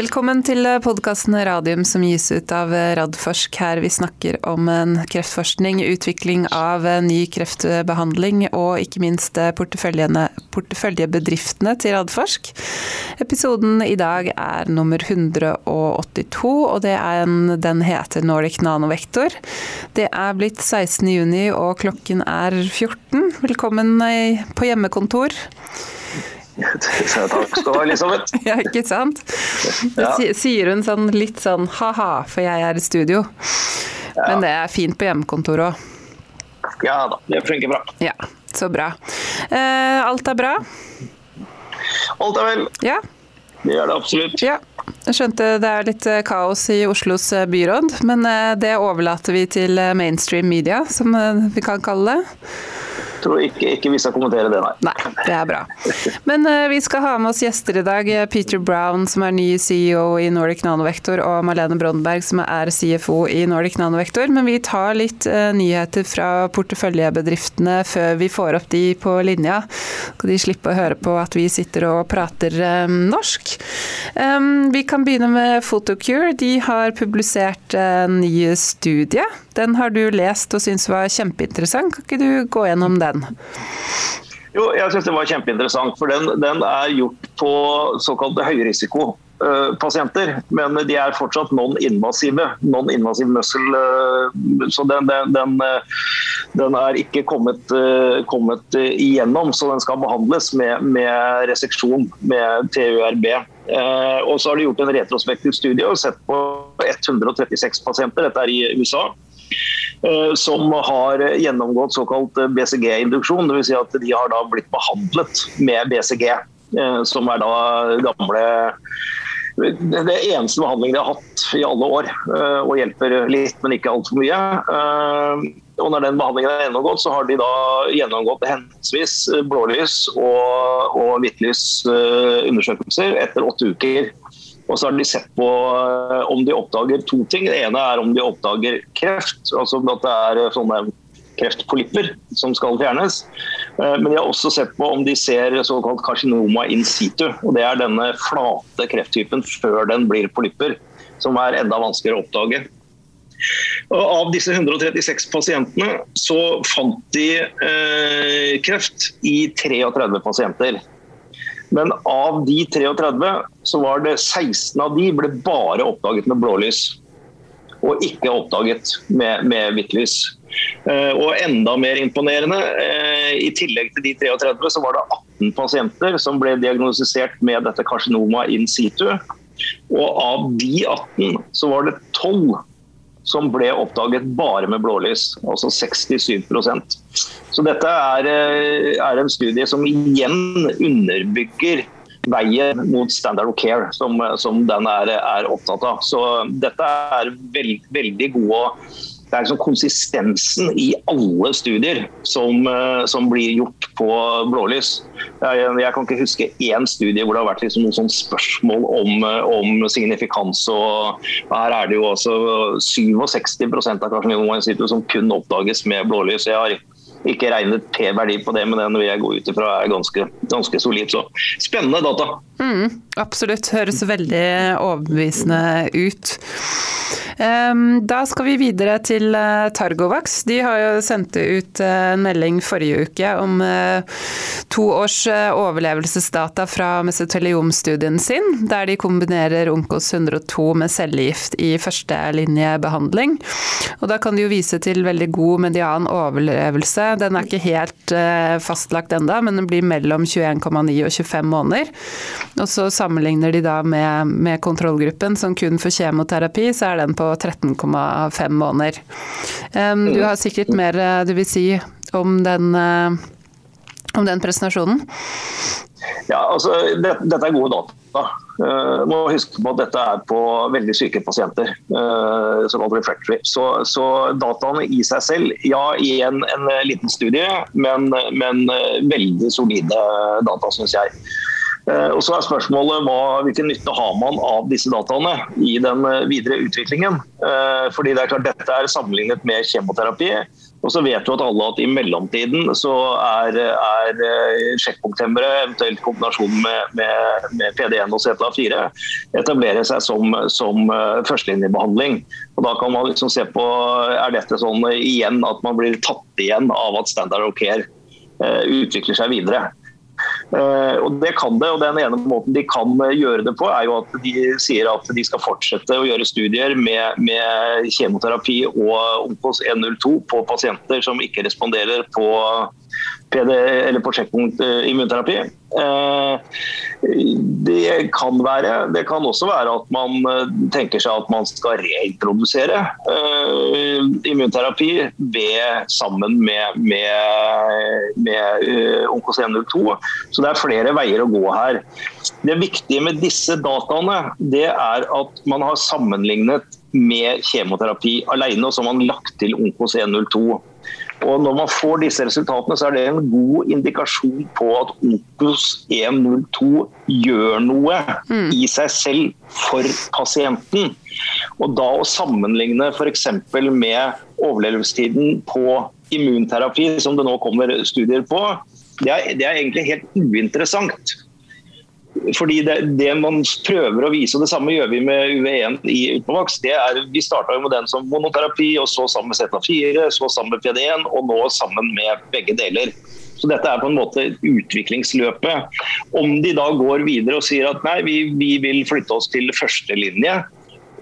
Velkommen til podkasten Radium som gis ut av Radforsk. Her vi snakker om kreftforskning, utvikling av ny kreftbehandling og ikke minst porteføljebedriftene til Radforsk. Episoden i dag er nummer 182, og en, den heter Nordic Nanovektor. Det er blitt 16.6 og klokken er 14. Velkommen på hjemmekontor. Takk skal du ha, Elisabeth. ja, ikke sant. Ja. sier hun sånn litt sånn ha-ha, for jeg er i studio. Ja. Men det er fint på hjemmekontoret òg. Ja da, det funker bra. Ja, så bra. Eh, alt er bra? Alt er vel. Ja. Det gjør det absolutt. Ja. Jeg skjønte det er litt eh, kaos i Oslos eh, byråd, men eh, det overlater vi til mainstream media, som vi kan kalle det tror ikke, ikke vi skal kommentere det, nei. Nei, Det er bra. Men uh, vi skal ha med oss gjester i dag. Peter Brown, som er ny CEO i Nordic Nanovektor, og Marlene Brondberg, som er CFO i Nordic Nanovektor. Men vi tar litt uh, nyheter fra porteføljebedriftene før vi får opp de på linja. Skal de slippe å høre på at vi sitter og prater um, norsk. Vi kan begynne med Photocure. De har publisert en ny studie. Den har du lest og syns var kjempeinteressant. Kan ikke du gå gjennom den? Jo, jeg syns det var kjempeinteressant. For den, den er gjort på såkalt høyrisikopasienter. men de er fortsatt non-invasive. Non-invasive muscle, så den, den, den, den, er ikke kommet, kommet, igjennom, så den skal behandles med, med reseksjon, med TURB. Og så har de gjort en retrospektiv studie og sett på 136 pasienter, dette er i USA. Eh, som har gjennomgått såkalt BCG-induksjon. Dvs. Si at de har da blitt behandlet med BCG, eh, som er da gamle det eneste behandlingen de har hatt i alle år, eh, og hjelper litt, men ikke altfor mye. Og når den behandlingen er gjennomgått, så har de da gjennomgått henholdsvis blålys og, hvitlys etter åtte uker. Og så har de sett på eh, om de oppdager to ting. Det ene er om de oppdager kreft, altså at det er eh, sånne kreftpolypper som skal fjernes. Eh, men de har også sett på om de ser såkalt karsinoma in situ. og Det er denne flate krefttypen før den blir polypper, som er enda vanskeligere å oppdage. Og av disse 136 pasientene så fant de eh, kreft i 33 pasienter. Men av de 33 så var det 16 av de ble bare oppdaget med blålys. Og ikke oppdaget med, med hvitt Uh, og enda mer imponerende, uh, i tillegg til de 33, så var det 18 pasienter som ble diagnostisert med dette karsinoma in situ. Og av de 18 så var det 12 som ble oppdaget bare med blålys, altså 67% Så dette er, eh, er en studie som igjen underbygger veien mot standard of care, som, som den er, er, opptatt av. Så dette er veld, veldig gode det er liksom konsistensen i alle studier som, eh, som blir gjort på blålys. Jeg, jeg, kan ikke huske én studie hvor det har vært liksom noen sånn spørsmål om, eh, om, signifikans. og Her er det jo også 67% av karsinoma som kun oppdages med blålys. Jeg har ikke regnet P-verdi på det, men den vil jeg gå ut ifra er ganske, ganske solid. Så spennende data. Mm, absolutt. Høres veldig overbevisende ut. Um, da skal vi videre til uh, Targovax. De har jo sendt ut uh, en melding forrige uke om uh, to års overlevelsesdata fra mesoteliomstudien sin, der de kombinerer Onkos 102 med cellegift i førstelinjebehandling. Og da kan de jo vise til veldig god median overlevelse den er ikke helt eh, fastlagt enda, men den blir mellom 21,9 og 25 måneder. Og så sammenligner de da med, med kontrollgruppen som kun får kjemoterapi, så er den på 13,5 måneder. Du har sikkert mer eh, du vil si om den, eh, om den presentasjonen? Ja, altså, det, Dette er gode data. Uh, må huske på at dette er på veldig syke pasienter. Uh, refractory. Så, så, dataene i seg selv, ja i en, en liten studie, men, men veldig solide data, syns jeg. Uh, og så er spørsmålet hva, Hvilken nytte har man av disse dataene i den videre utviklingen? fordi det er klart Dette er sammenlignet med kjemoterapi. Og så vet jo at alle at i mellomtiden så er, er eh, sjekkpunkthemmere, eventuelt kombinasjon med, med, med PD1 og CTA4, etablerer seg som, som eh, førstelinjebehandling. Og Da kan man liksom se på er dette sånn igjen at man blir tatt igjen av at standard of care eh, utvikler seg videre. Eh, og Det kan det, og den ene måten de kan eh, gjøre det på, er jo at de sier at de skal fortsette å gjøre studier med, med kjemoterapi og Onkos 102 på pasienter som ikke responderer på PD, eller på sjekkpunkt eh, immunterapi. Det kan være. Det kan også være at man tenker seg at man skal reintrodusere immunterapi ved, sammen med, med, med Onkos 102. Så det er flere veier å gå her. Det viktige med disse dataene det er at man har sammenlignet med kjemoterapi alene, og så har man lagt til Onkos 102. Og Når man får disse resultatene, så er det en god indikasjon på at Opus 102 gjør noe mm. i seg selv for pasienten. Og da å sammenligne f.eks. med overlevelsestiden på immunterapi, som det nå kommer studier på, det er, det er egentlig helt uinteressant. Fordi det, det, man prøver å vise, og det samme gjør vi med UV1 i Ulpavax, det er Vi starta med den som monoterapi, og så sammen med Z4, så sammen med PD1, og nå sammen med begge deler. Så dette er på en måte utviklingsløpet. Om de da går videre og sier at nei, vi, vi vil flytte oss til førstelinje,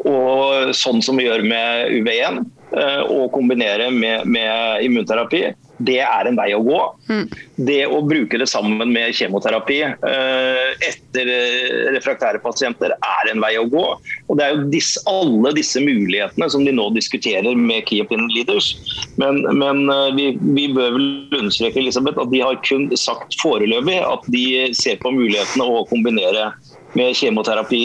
og sånn som vi gjør med UV1, eh, og kombinere med, med immunterapi, det er en vei å gå. Mm. Det å bruke det sammen med kjemoterapi eh, etter eh, refraktære pasienter er en vei å gå. Og Det er jo disse, alle disse mulighetene som de nå diskuterer med Key Opinion Leaders. Men, men eh, vi, vi, bør vel understreke Elisabeth, at de har kun sagt foreløpig at de ser på mulighetene å kombinere med kjemoterapi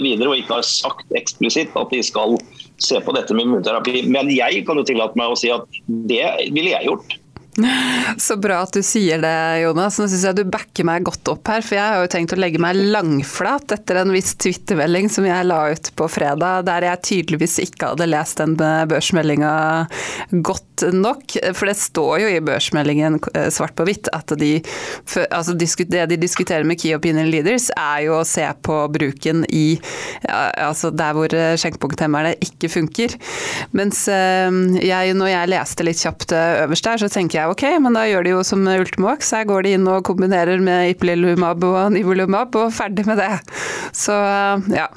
videre, og ikke har sagt eksplisitt at de skal se på dette med immunterapi. Men jeg kan jo tillate meg å si at det ville jeg gjort. Så bra at du sier det, Jonas. Nå syns jeg du backer meg godt opp her. For jeg har jo tenkt å legge meg langflat etter en viss twittermelding som jeg la ut på fredag, der jeg tydeligvis ikke hadde lest den børsmeldinga godt nok. For det står jo i børsmeldingen eh, svart på hvitt at de, altså det de diskuterer med Key Opinion Leaders, er jo å se på bruken i altså der hvor eh, skjenkepunkthemmerne ikke funker. Mens eh, jeg, når jeg leste litt kjapt øverst der, så tenker jeg ok, men da gjør de jo som Ultimovax. Her går de inn og kombinerer med Iplilumab og nivolumab, og ferdig med det. Så ja.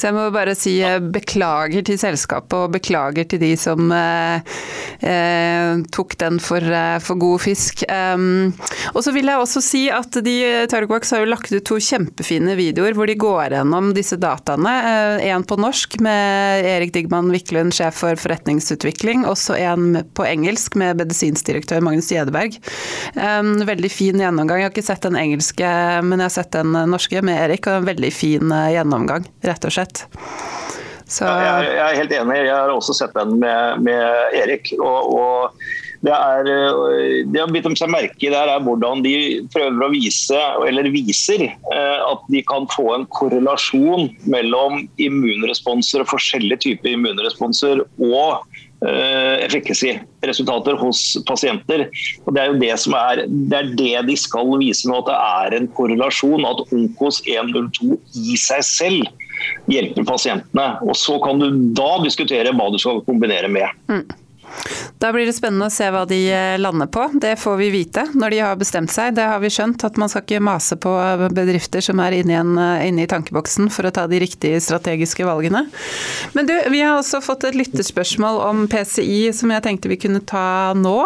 Så jeg må bare si eh, beklager til selskapet, og beklager til de som eh, eh, tok den for, eh, for god fisk. Um, og så vil jeg også si at de, Targovax har jo lagt ut to kjempefine videoer hvor de går gjennom disse dataene. En på norsk med Erik Digman Wiklund, sjef for forretningsutvikling, også en på engelsk med medisinsdirektør Magnus Gjedeberg. Veldig fin gjennomgang. Jeg har ikke sett den engelske, men jeg har sett den norske med Erik, og en veldig fin eh, gjennomgang, rett og slett. Så... Ja, jeg, er helt enig. Jeg har også sett den med, med Erik. og, og det, er, eh, det har bitt seg merke i er hvordan de prøver å vise, eller viser, eh, at de kan få en korrelasjon mellom immunresponser og forskjellige typer immunresponser og Eh, efficacy-resultater hos pasienter. Og Det er jo det som er, det er det de skal vise nå, at det er en korrelasjon. At Onkos 102 i seg selv hjelper pasientene. Og Så kan du da diskutere hva du skal kombinere med. Mm. Da blir det spennende å se hva de eh, lander på. Det får vi vite når de har bestemt seg. Det har vi skjønt, at man skal ikke mase på bedrifter som er inne, igjen, eh, inne i tankeboksen for å ta de riktige strategiske valgene. Men du, vi har også fått et lytterspørsmål om PCI som jeg tenkte vi kunne ta nå.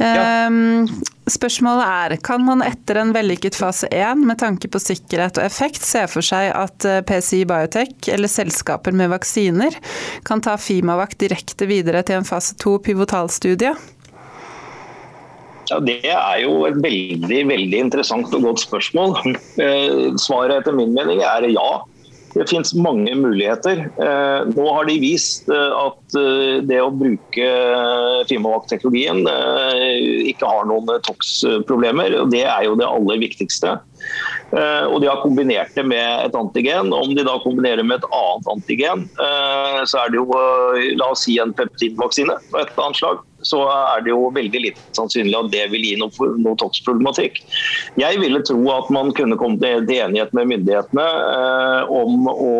Ja. Um, Spørsmålet er, kan man etter en vellykket fase 1 med tanke på sikkerhet og effekt se for seg at eh, PCI Biotech eller selskaper med vaksiner kan ta Fimavac direkte videre til en fase 2 pivotalstudie? Ja, Det er jo et veldig veldig interessant og godt spørsmål. Eh, svaret etter min mening er ja. Det finnes mange muligheter. Eh, nå har de vist eh, at eh, det å bruke Fimovac-teknologien ikke har noen TOX-problemer. og Det er jo det aller viktigste. Og De har kombinert det med et antigen. Om de da kombinerer med et annet antigen, så er det jo la oss si en peptidvaksine av et annet slag så er det jo veldig lite sannsynlig at det vil gi noe, noe toksproblematikk. Jeg ville tro at man kunne komme til enighet med myndighetene eh, om å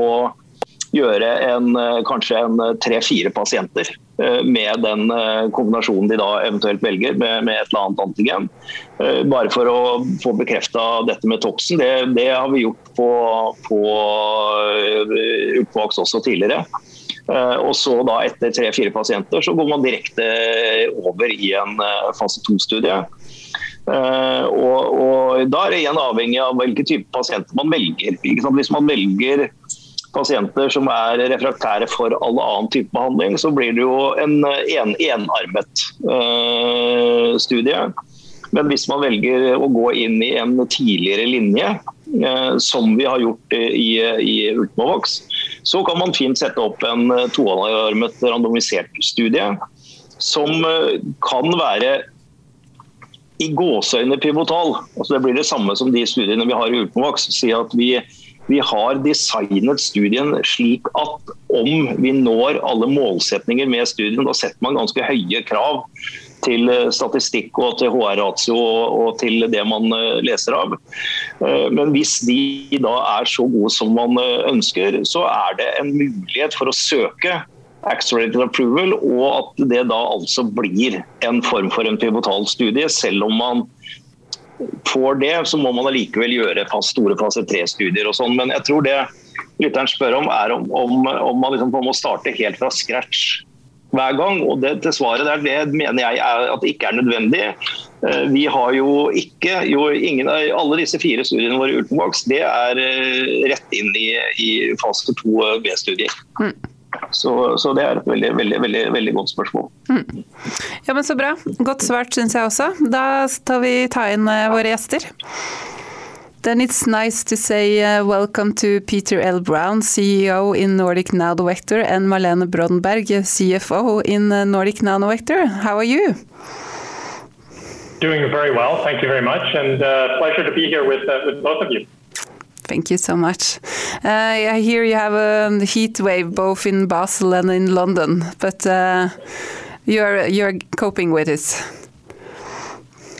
gjøre en, eh, kanskje en eh, tre-fire pasienter eh, med den kombinasjonen de da eventuelt velger, med, med, et eller annet antigen. Bare for å få bekrefta dette med toksen. Det, det, har vi gjort på, på Ultvaks også tidligere. Og så da Etter tre-fire pasienter så går man direkte over i en fase to-studie. Og, og, Da er det igjen avhengig av hvilken type pasienter man velger. Hvis man velger pasienter som er refraktære for all annen type behandling, så blir det jo en, en enarmet uh, studie. Men hvis man velger å gå inn i en tidligere linje, uh, som vi har gjort i, i Ultimovox, så kan man fint sette opp en toarmet randomisert studie som uh, kan være i gåseøyne pivotal. Altså det blir det samme som de studiene vi har i Ultimovox. Si at vi vi har designet studien slik at om vi når alle målsetninger med studien, da setter man ganske høye krav til eh, statistikk og til HR-ratio og til det man eh, leser av. Eh, men hvis de da er så gode som man ønsker, så er det en mulighet for å søke accelerated approval, og at det da altså blir en form for en pivotal studie, selv om man får det, så må man allikevel gjøre store fase tre-studier og sånn. Men jeg tror det lytteren spør om, er om, om, om man liksom må starte helt fra scratch hver gang. Og det, til svaret der, det mener jeg er at det ikke er nødvendig. Eh, vi har jo ikke jo ingen, Alle disse fire studiene våre Ultimovax, det er eh, rett inn i, i fase to B-studier. Mm. Så, så, det er et veldig, veldig, veldig, veldig godt spørsmål. Mm. Ja, men Så bra. Godt svart, syns jeg også. Da tar vi ta inn våre gjester. Then it's nice to say uh, welcome to Peter L. Braun, CEO in Nordic Nanovector, and Malene Brondberg, CFO in uh, Nordic Nanovector. How are you? Doing very well, thank you very much, and uh, pleasure to be here with, uh, with both of you. Thank you so much. Uh, I hear you have a heat wave both in Basel and in London, but uh, you're you're coping with it.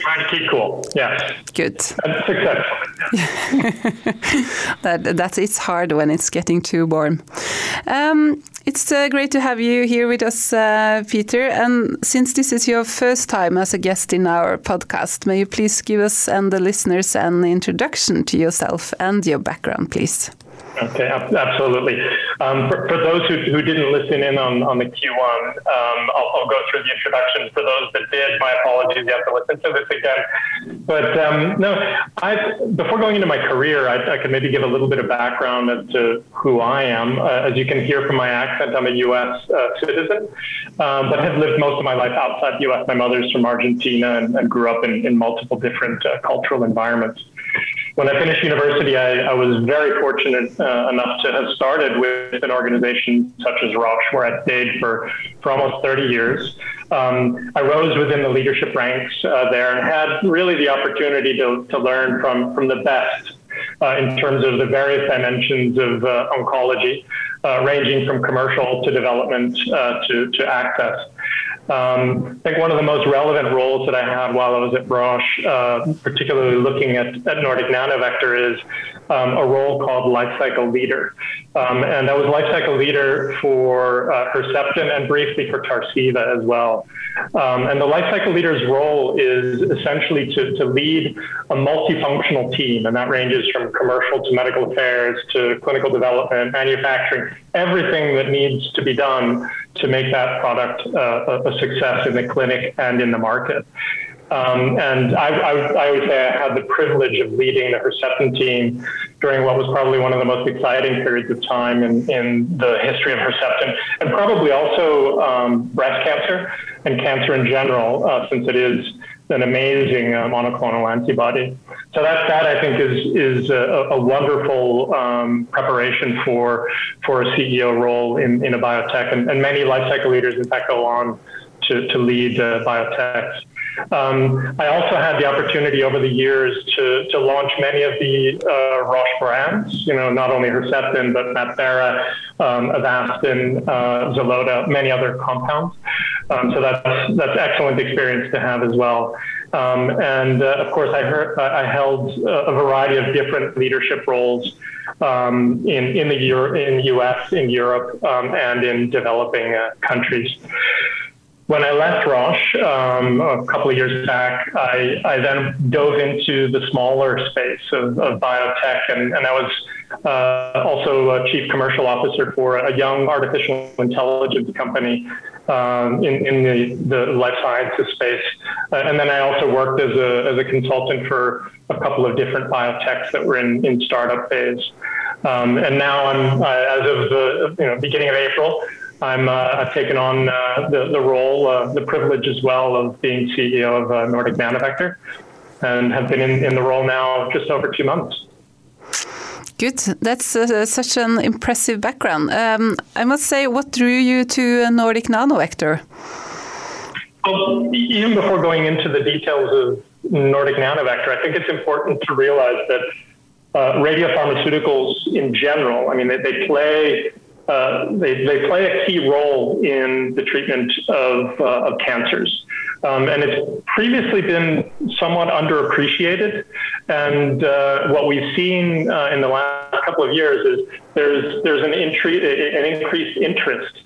Trying to keep cool. Yeah. Good. And successful. that that's it's hard when it's getting too warm. Um, it's uh, great to have you here with us, uh, Peter. And since this is your first time as a guest in our podcast, may you please give us and the listeners an introduction to yourself and your background, please? Okay, absolutely. Um, for, for, those who, who didn't listen in on, on the Q1, um, I'll, I'll, go through the introduction. For those that did, my apologies, you have to listen to this again. But um, no, I, before going into my career, I, I could maybe give a little bit of background as to who I am. Uh, as you can hear from my accent, I'm a U.S. Uh, citizen, um, but have lived most of my life outside the U.S. My mother's from Argentina and, and grew up in, in multiple different uh, cultural environments when I finished university, I, I was very fortunate uh, enough to have started with an organization such as Roche, where I stayed for, for almost 30 years. Um, I rose within the leadership ranks uh, there and had really the opportunity to, to learn from, from the best uh, in terms of the various dimensions of uh, oncology, uh, ranging from commercial to development uh, to, to access. Um, I think one of the most relevant roles that I had while I was at Roche, uh, particularly looking at, at Nordic Nanovector, is um, a role called lifecycle leader. Um, and I was lifecycle leader for uh, Herceptin and briefly for Tarceva as well. Um, and the lifecycle leader's role is essentially to, to lead a multifunctional team, and that ranges from commercial to medical affairs to clinical development, manufacturing, everything that needs to be done to make that product uh, a success in the clinic and in the market. Um, and I, I, I, would say I had the privilege of leading the Herceptin team during what was probably one of the most exciting periods of time in, in the history of Herceptin, and probably also um, breast cancer and cancer in general, uh, since it is an amazing uh, monoclonal antibody. So that that I think is is a, a wonderful um, preparation for for a CEO role in, in a biotech, and, and many life cycle leaders in fact go on to, to lead uh, biotechs. Um, I also had the opportunity over the years to, to launch many of the uh, Roche brands, you know, not only Herceptin, but MabThera, um, Avastin, uh, many other compounds. Um, so that's that's excellent experience to have as well. Um, and uh, of course, I, heard, I held a variety of different leadership roles um, in in the in U.S., in Europe, um, and in developing uh, countries. When I left Roche um, a couple of years back, I, I, then dove into the smaller space of, of biotech, and, and I was uh, also a chief commercial officer for a young artificial intelligence company um, in, in the, the life sciences space. Uh, and then I also worked as a, as a consultant for a couple of different biotechs that were in, in startup phase. Um, and now I'm, uh, as of the you know, beginning of April, I'm, uh, I've taken on uh, the, the role, uh, the privilege as well of being CEO of uh, Nordic Nanovector and have been in, in the role now just over two months. Good. That's uh, such an impressive background. Um, I must say, what drew you to Nordic Nanovector? Well, even before going into the details of Nordic Nanovector, I think it's important to realize that uh, radiopharmaceuticals in general, I mean, they, they play uh, they, they play a key role in the treatment of, uh, of cancers. Um, and it's previously been somewhat underappreciated. And uh, what we've seen uh, in the last couple of years is there's, there's an, intri- an increased interest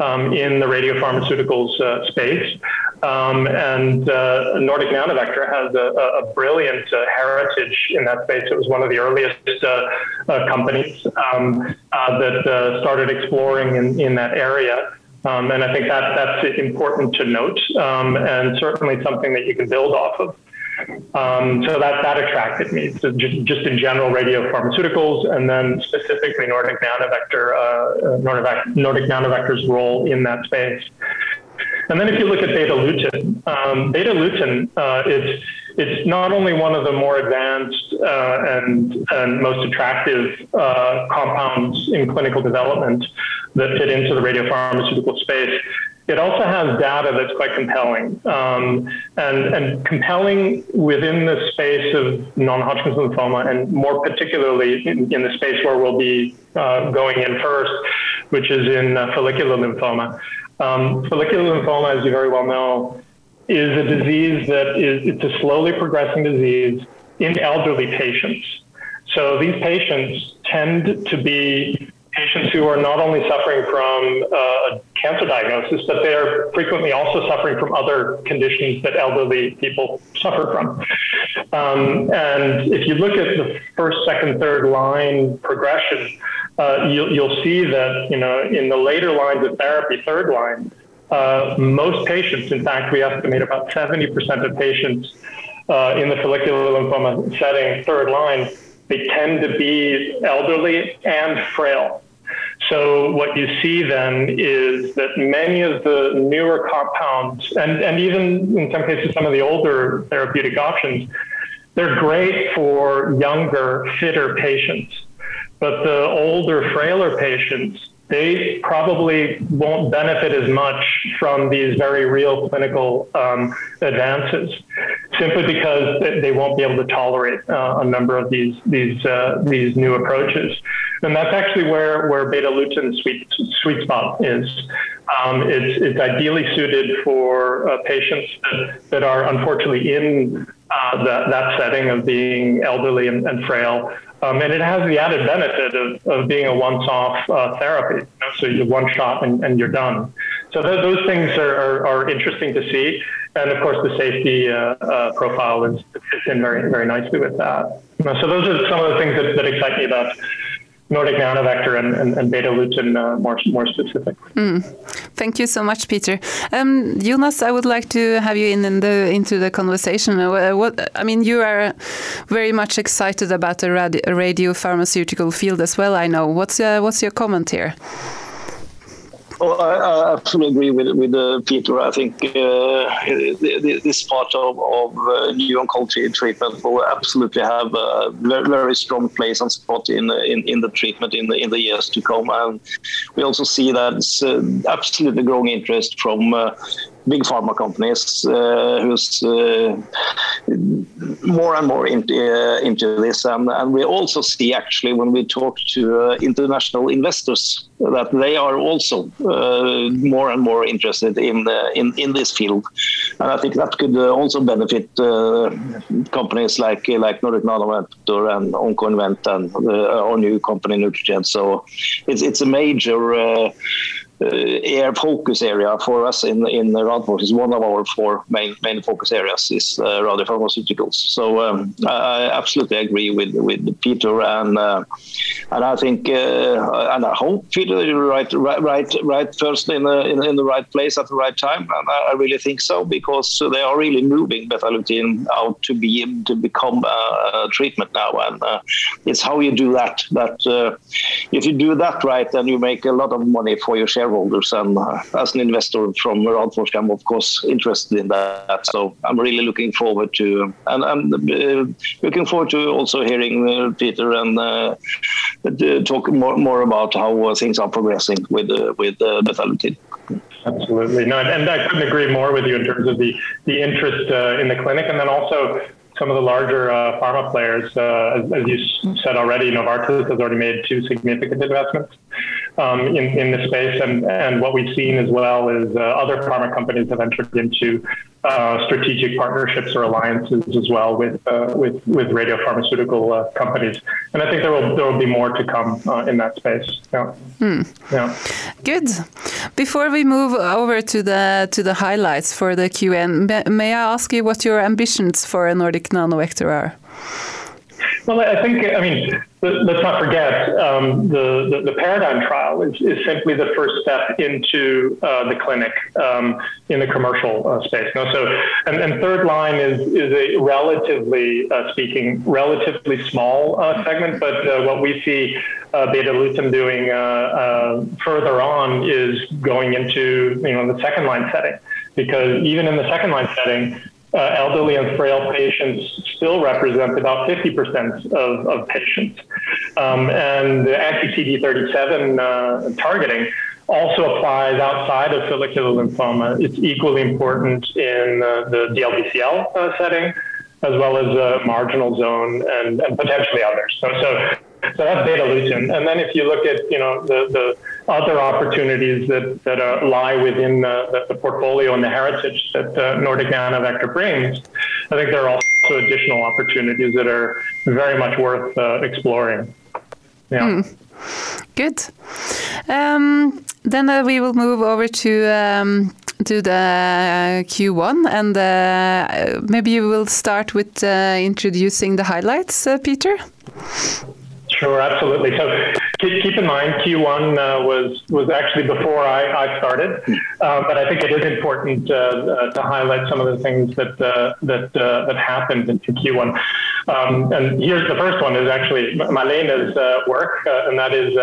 um, in the radiopharmaceuticals uh, space. Um, and uh, Nordic Nanovector has a, a brilliant uh, heritage in that space. It was one of the earliest uh, uh, companies um, uh, that started exploring in, in that area. Um, and I think that that's important to note, um, and certainly something that you can build off of. Um, so that that attracted me. So just, just in general, radio pharmaceuticals, and then specifically Nordic Nanovector, uh, Nordic, Nordic Nanovector's role in that space. And then if you look at Betalutin, um, Betalutin uh, is it's not only one of the more advanced uh, and, and most attractive uh, compounds in clinical development that fit into the radiopharmaceutical space, it also has data that's quite compelling um, and, and compelling within the space of non-Hodgkin's lymphoma and more particularly in, in the space where we'll be uh, going in first, which is in uh, follicular lymphoma. Um, follicular lymphoma, as you very well know, is a disease that is it's a slowly progressing disease in elderly patients. So these patients tend to be patients who are not only suffering from uh, a cancer diagnosis, but they're frequently also suffering from other conditions that elderly people suffer from. Um, and if you look at the first, second, third line progression, uh, you'll, you'll see that you know in the later lines of therapy, third line, uh, most patients, in fact, we estimate about 70% of patients uh, in the follicular lymphoma setting, third line, they tend to be elderly and frail. So what you see then is that many of the newer compounds, and, and even in some cases some of the older therapeutic options, they're great for younger, fitter patients. But the older, frailer patients, they probably won't benefit as much from these very real clinical um, advances, simply because they won't be able to tolerate uh, a number of these these uh, these new approaches. And that's actually where where Betalutin sweet sweet spot is. Um, it's it's ideally suited for uh, patients that, that are unfortunately in uh, that, that setting of being elderly and, and frail. Um, and it has the added benefit of, of being a once-off uh, therapy. So you one shot and, and, you're done. So th- those things are, are, are, interesting to see. And of course, the safety uh, uh, profile is, fits in very, very nicely with that. So those are some of the things that, that excite me about Nordic Nanovector and, and, and Betalutin uh, more, more specific. Mm. Thank you so much, Peter. Um, Jonas, I would like to have you in, in the, into the conversation. Uh, what, I mean, you are very much excited about the radio pharmaceutical field as well, I know. What's, uh, what's your comment here? Well, I, I, absolutely agree with with uh, Peter. I think uh, this part of, of uh, new oncology treatment will absolutely have a very, very strong place and spot in, in in the treatment in the in the years to come. And we also see that it's uh, absolutely growing interest from uh, big pharma companies uh, who's uh, more and more into, uh, into this. And, and we also see actually when we talk to international investors that they are also more and more interested in, in in this field, and I think that could also benefit companies like like Nordic Nanovector and Oncoinvent and our new company Nucligen. So it's it's a major uh, air focus area for us in in Radforsk is one of our four main main focus areas is uh, radiopharmaceuticals. So um, I absolutely agree with with Peter and uh, and I think uh, and I hope Peter is right right right first in the in, in, the right place at the right time. And I, I really think so because they are really moving Betalutin out to be to become a, a treatment now, and uh, it's how you do that. That uh, if you do that right, then you make a lot of money for your share shareholders. And uh, as an investor from Radforsk, I'm of course interested in that. So I'm really looking forward to and I'm uh, looking forward to also hearing uh, Peter and uh, talk more more about how uh, things are progressing with with Betalutin. Absolutely, no, and I couldn't agree more with you in terms of the the interest in the clinic, and then also some of the larger uh, pharma players, uh, as, as, you said already, Novartis has already made two significant investments um, in, in the space. And, and what we've seen as well is uh, other pharma companies have entered into uh, strategic partnerships or alliances as well with uh, with with radiopharmaceutical uh, companies, and I think there will there will be more to come uh, in that space. Yeah. Hmm. yeah. Good. Before we move over to the to the highlights for the QN, may I ask you what your ambitions for Nordic Well, I think, I mean, let's not forget um, the, the, the, paradigm trial is, is simply the first step into uh, the clinic um, in the commercial uh, space. No, so, and, and, third line is, is a relatively uh, speaking, relatively small uh, segment, but uh, what we see uh, Betalutin doing further on is going into, you know, the second line setting because even in the second line setting, uh, elderly and frail patients still represent about 50% of, of patients. Um, and the anti-CD37 uh, targeting also applies outside of follicular lymphoma. It's equally important in uh, the DLBCL uh, setting, as well as uh, marginal zone and, and potentially others. So, so so that's Betalutin. And then if you look at, you know, the, the other opportunities that, that uh, lie within the, the, portfolio and the heritage that uh, Nordic Nanovector brings, I think there are also additional opportunities that are very much worth uh, exploring. Yeah. Mm. Good. Um, then uh, we will move over to um, to the Q1, and uh, maybe you will start with uh, introducing the highlights, uh, Peter. Sure, absolutely. So keep, keep in mind, Q1 uh, was was actually before I, I started, uh, but I think it is important uh, uh to highlight some of the things that uh, that uh, that happened in Q1. Um, and here's the first one: is actually Malene's work, and that is.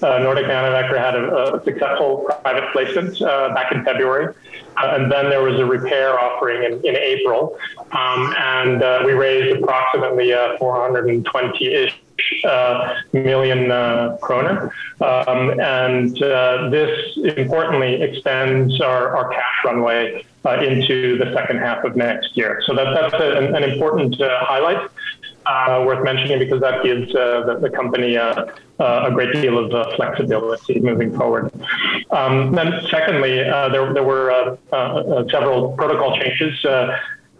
Nordic Nanovector had a, a, successful private placement back in February, and then there was a repair offering in, in April, um, and we raised approximately 420-ish uh, million uh, kroner. Um, and uh, this importantly extends our, our cash runway uh, into the second half of next year. So that, that's a, an, an, important uh, highlight. Uh, worth mentioning because that gives the, the, company a great deal of flexibility moving forward. Um, then, secondly, there, there were several protocol changes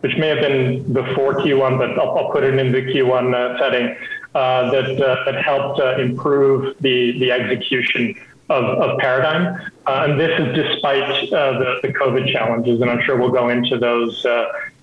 which may have been before Q1, but I'll, I'll put it in the Q1 uh, setting. Uh, that uh, that helped uh, improve the the execution of, of Paradigm, and this is despite the, the COVID challenges, and I'm sure we'll go into those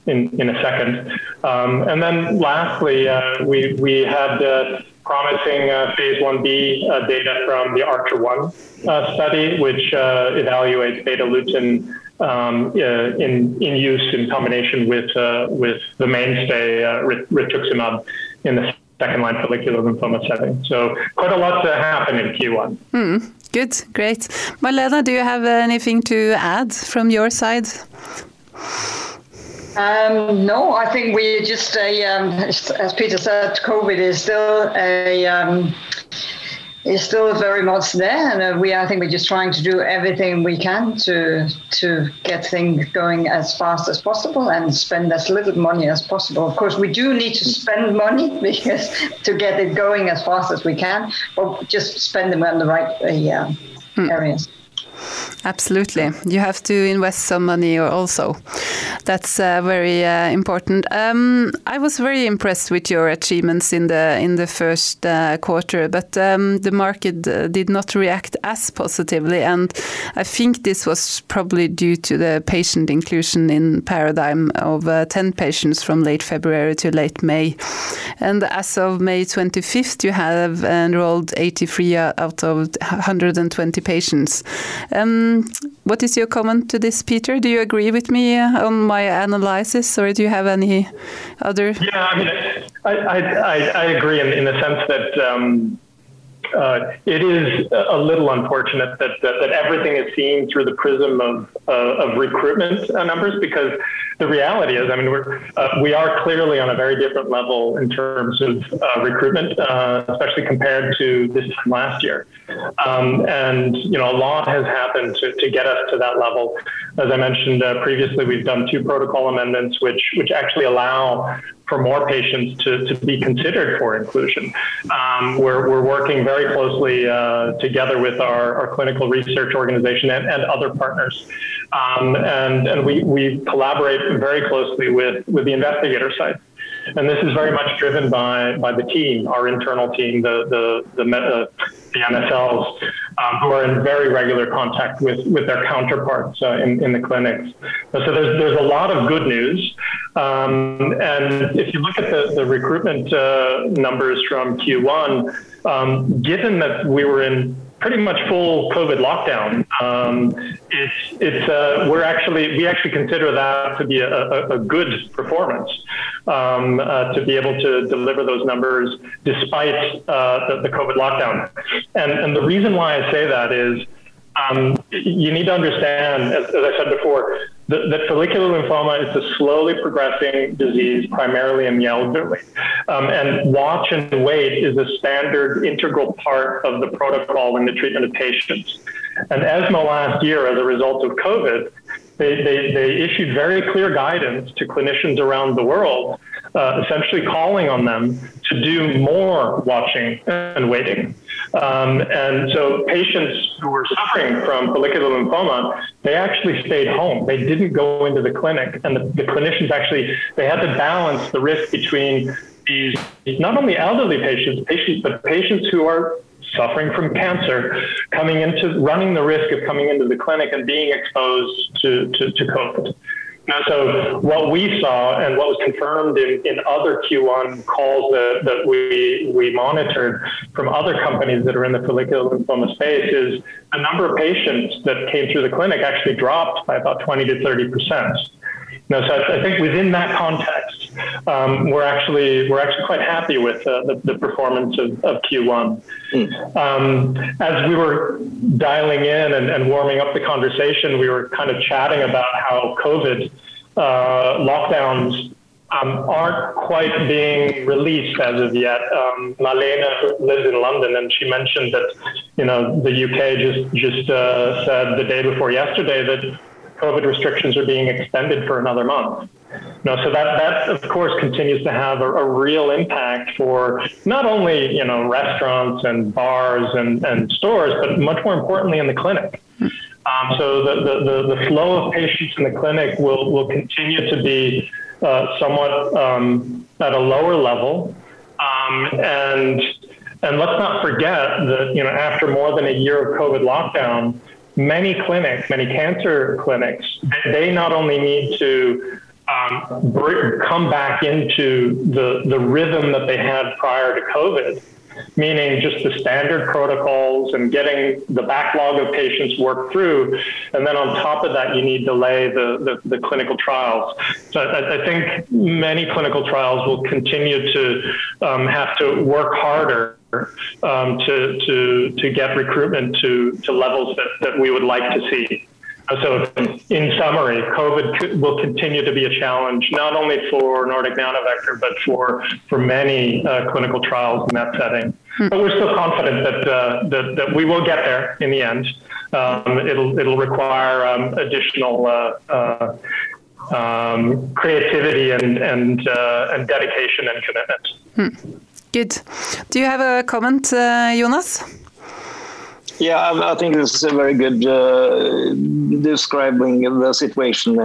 in in a second. Um, and then lastly, we we had promising uh, phase 1b uh, data from the Archer 1 uh, study, which evaluates Betalutin um, in, in use in combination with, with the mainstay rituximab in the second line follicular lymphoma setting. So quite a lot to happen in Q1. Mm, good, great. Malene, do you have anything to add from your side? Um, no, I think we just a, um, as Peter said, COVID is still a um, is still very much there, and uh, we I think we're just trying to do everything we can to to get things going as fast as possible and spend as little money as possible. Of course, we do need to spend money because to get it going as fast as we can, but just spend them on the right uh, hmm. Absolutely. You have to invest some money also. That's uh, very uh, important. Um, I was very impressed with your achievements in the in the first uh, quarter, but um, the market uh, did not react as positively, and I think this was probably due to the patient inclusion in Paradigm of uh, 10 patients from late February to late May. And as of May 25th, you have enrolled 83 out of 120 patients. Um, what is your comment to this, Peter? Do you agree with me uh, on my analysis, or do you have any other? Yeah, I mean, I, I, I agree in, in the sense that um, uh, it is a little unfortunate that, that, that, everything is seen through the prism of, uh, of recruitment numbers because the reality is, I mean, we're, uh, we are clearly on a very different level in terms of uh, recruitment, uh, especially compared to this time last year. Um, and, you know, a lot has happened to, to get us to that level. As I mentioned uh, previously, we've done two protocol amendments, which, which actually allow for more patients to, to be considered for inclusion. Um, we're, we're working very closely uh, together with our, our clinical research organization and, and other partners. Um, and and we, we collaborate very closely with, with the investigator side. And this is very much driven by, by the team, our internal team, the, the, the, uh, the MSLs, um, who are in very regular contact with, with their counterparts uh, in, in the clinics. So there's, there's a lot of good news. Um, and if you look at the, the recruitment uh, numbers from Q1, um, given that we were in pretty much full COVID lockdown. Um, it's it's uh, we're actually we actually consider that to be a, a, a good performance um, uh, to be able to deliver those numbers despite uh, the, the, COVID lockdown. And and the reason why I say that is um, you need to understand, as, as I said before, that, that, follicular lymphoma is a slowly progressing disease, primarily in the elderly. Um, and watch and wait is a standard integral part of the protocol in the treatment of patients. And ESMO last year, as a result of COVID, they, they, they issued very clear guidance to clinicians around the world, uh, essentially calling on them to do more watching and waiting. Um, and so patients who were suffering from follicular lymphoma, they actually stayed home. They didn't go into the clinic. And the, the clinicians actually, they had to balance the risk between these not only elderly patients, patients, but patients who are suffering from cancer, coming into running the risk of coming into the clinic and being exposed to, to, to COVID. Now, so what we saw and what was confirmed in, in other Q1 calls that, that we, we monitored from other companies that are in the follicular lymphoma space is the number of patients that came through the clinic actually dropped by about 20 to 30 percent. No, so I, think within that context, um, we're actually we're actually quite happy with uh, the, the, performance of, of Q1. Mm. Um, as we were dialing in and, and, warming up the conversation, we were kind of chatting about how COVID uh, lockdowns um, aren't quite being released as of yet. Um, Malene lives in London, and she mentioned that you know the UK just just uh, said the day before yesterday that COVID restrictions are being extended for another month. No, so that that of course continues to have a, a, real impact for not only you know restaurants and bars and, and stores, but much more importantly in the clinic. Um, so the, the, the, flow of patients in the clinic will will continue to be uh, somewhat um, at a lower level, um, and and let's not forget that you know after more than a year of COVID lockdown many clinics, many cancer clinics, they not only need to um, come back into the, the rhythm that they had prior to COVID, meaning just the standard protocols and getting the backlog of patients worked through. And then on top of that, you need to lay the, the, the clinical trials. So I, I, think many clinical trials will continue to um, have to work harder um, to, to, to get recruitment to, to levels that, that we would like to see. So, in summary, COVID will continue to be a challenge, not only for Nordic Nanovector, but for, for many uh, clinical trials in that setting. Hmm. But we're still confident that, uh, that, that, we will get there in the end. Um, it'll, it'll require um, additional uh, uh um, creativity and, and, uh, and dedication and commitment. Hmm. Good. Do you have a comment, uh, Jonas? Yeah, I think this is a very good uh, describing the situation uh,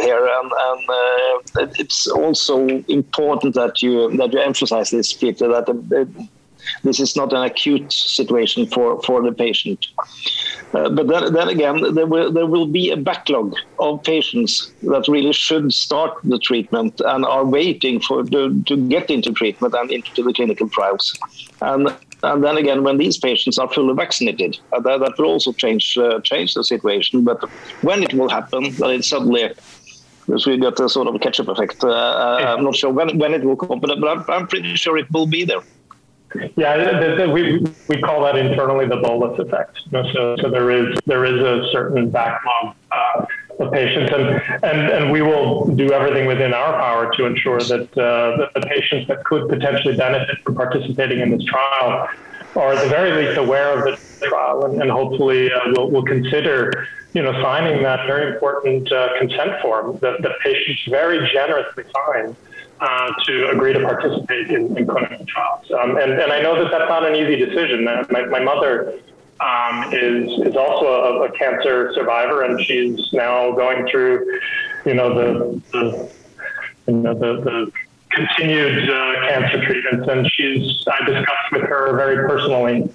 here, and, and uh, it's also important that you that you emphasize this, Peter, that uh, this is not an acute situation for for the patient. Uh, but then, then again, there will there will be a backlog of patients that really should start the treatment and are waiting for the, to get into treatment and into the clinical trials, and and then again, when these patients are fully vaccinated, uh, that, that, will also change uh, change the situation. But when it will happen, well, it's suddenly because we got a sort of a catch-up effect. Uh, uh I'm not sure when, when it will come, but I'm, I'm pretty sure it will be there. Yeah, the, the, we we call that internally the bolus effect. You know, so so there is there is a certain backlog uh, of patients, and, and and we will do everything within our power to ensure that uh, that the patients that could potentially benefit from participating in this trial are at the very least aware of the trial, and, and hopefully uh, will will consider you know signing that very important uh, consent form that the patients very generously sign uh, to agree to participate in, in clinical trials. Um, and, and I know that that's not an easy decision. My, my mother um, is is also a, a, cancer survivor, and she's now going through, you know, the, the you know the, the continued uh, cancer treatments. And she's I discussed with her very personally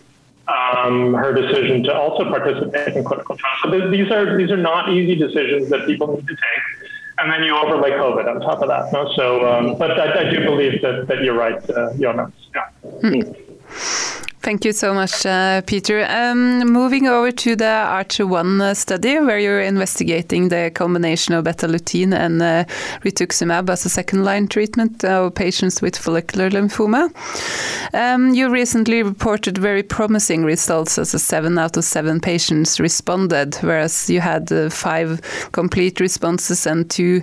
um, her decision to also participate in clinical trials. So th- these are these are not easy decisions that people need to take and then you overlay COVID on top of that. No? So, um, but I, I, do believe that, that you're right, uh, Jonas. Yeah. Hmm. Thank you so much, uh, Peter. Um, moving over to the Archer 1 uh, study, where you're investigating the combination of Betalutin and uh, rituximab as a second line treatment of patients with follicular lymphoma. Um, you recently reported very promising results as a 7 out of 7 patients responded, whereas you had uh, 5 complete responses and 2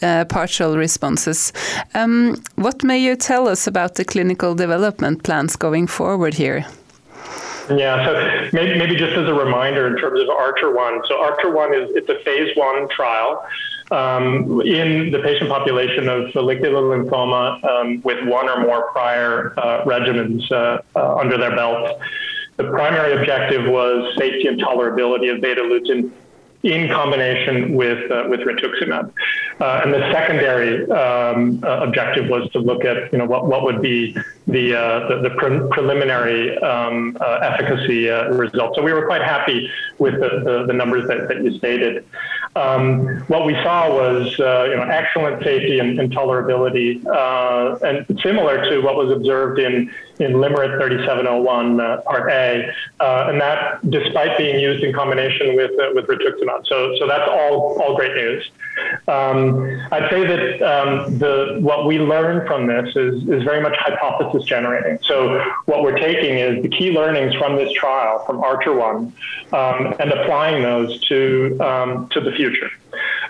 uh, partial responses. Um, what may you tell us about the clinical development plans going forward here? Yeah, so maybe, maybe just as a reminder in terms of Archer 1. So Archer 1 is it's a phase one trial um, in the patient population of follicular lymphoma um, with one or more prior uh, regimens uh, uh, under their belt. The primary objective was safety and tolerability of Betalutin in combination with uh, with rituximab. Uh, and the secondary um, uh, objective was to look at you know what, what would be the uh, the, the pre- preliminary um, uh, efficacy uh, results. So we were quite happy with the, the, the numbers that, that you stated. Um, what we saw was you know excellent safety and, and tolerability, and similar to what was observed in in LYMRIT 3701 uh, Part A, uh, and that despite being used in combination with uh, with rituximab. So so that's all all great news. Um, I'd say that um, the what we learn from this is is very much hypothesis generating. So what we're taking is the key learnings from this trial from Archer One um, and applying those to um, to the future.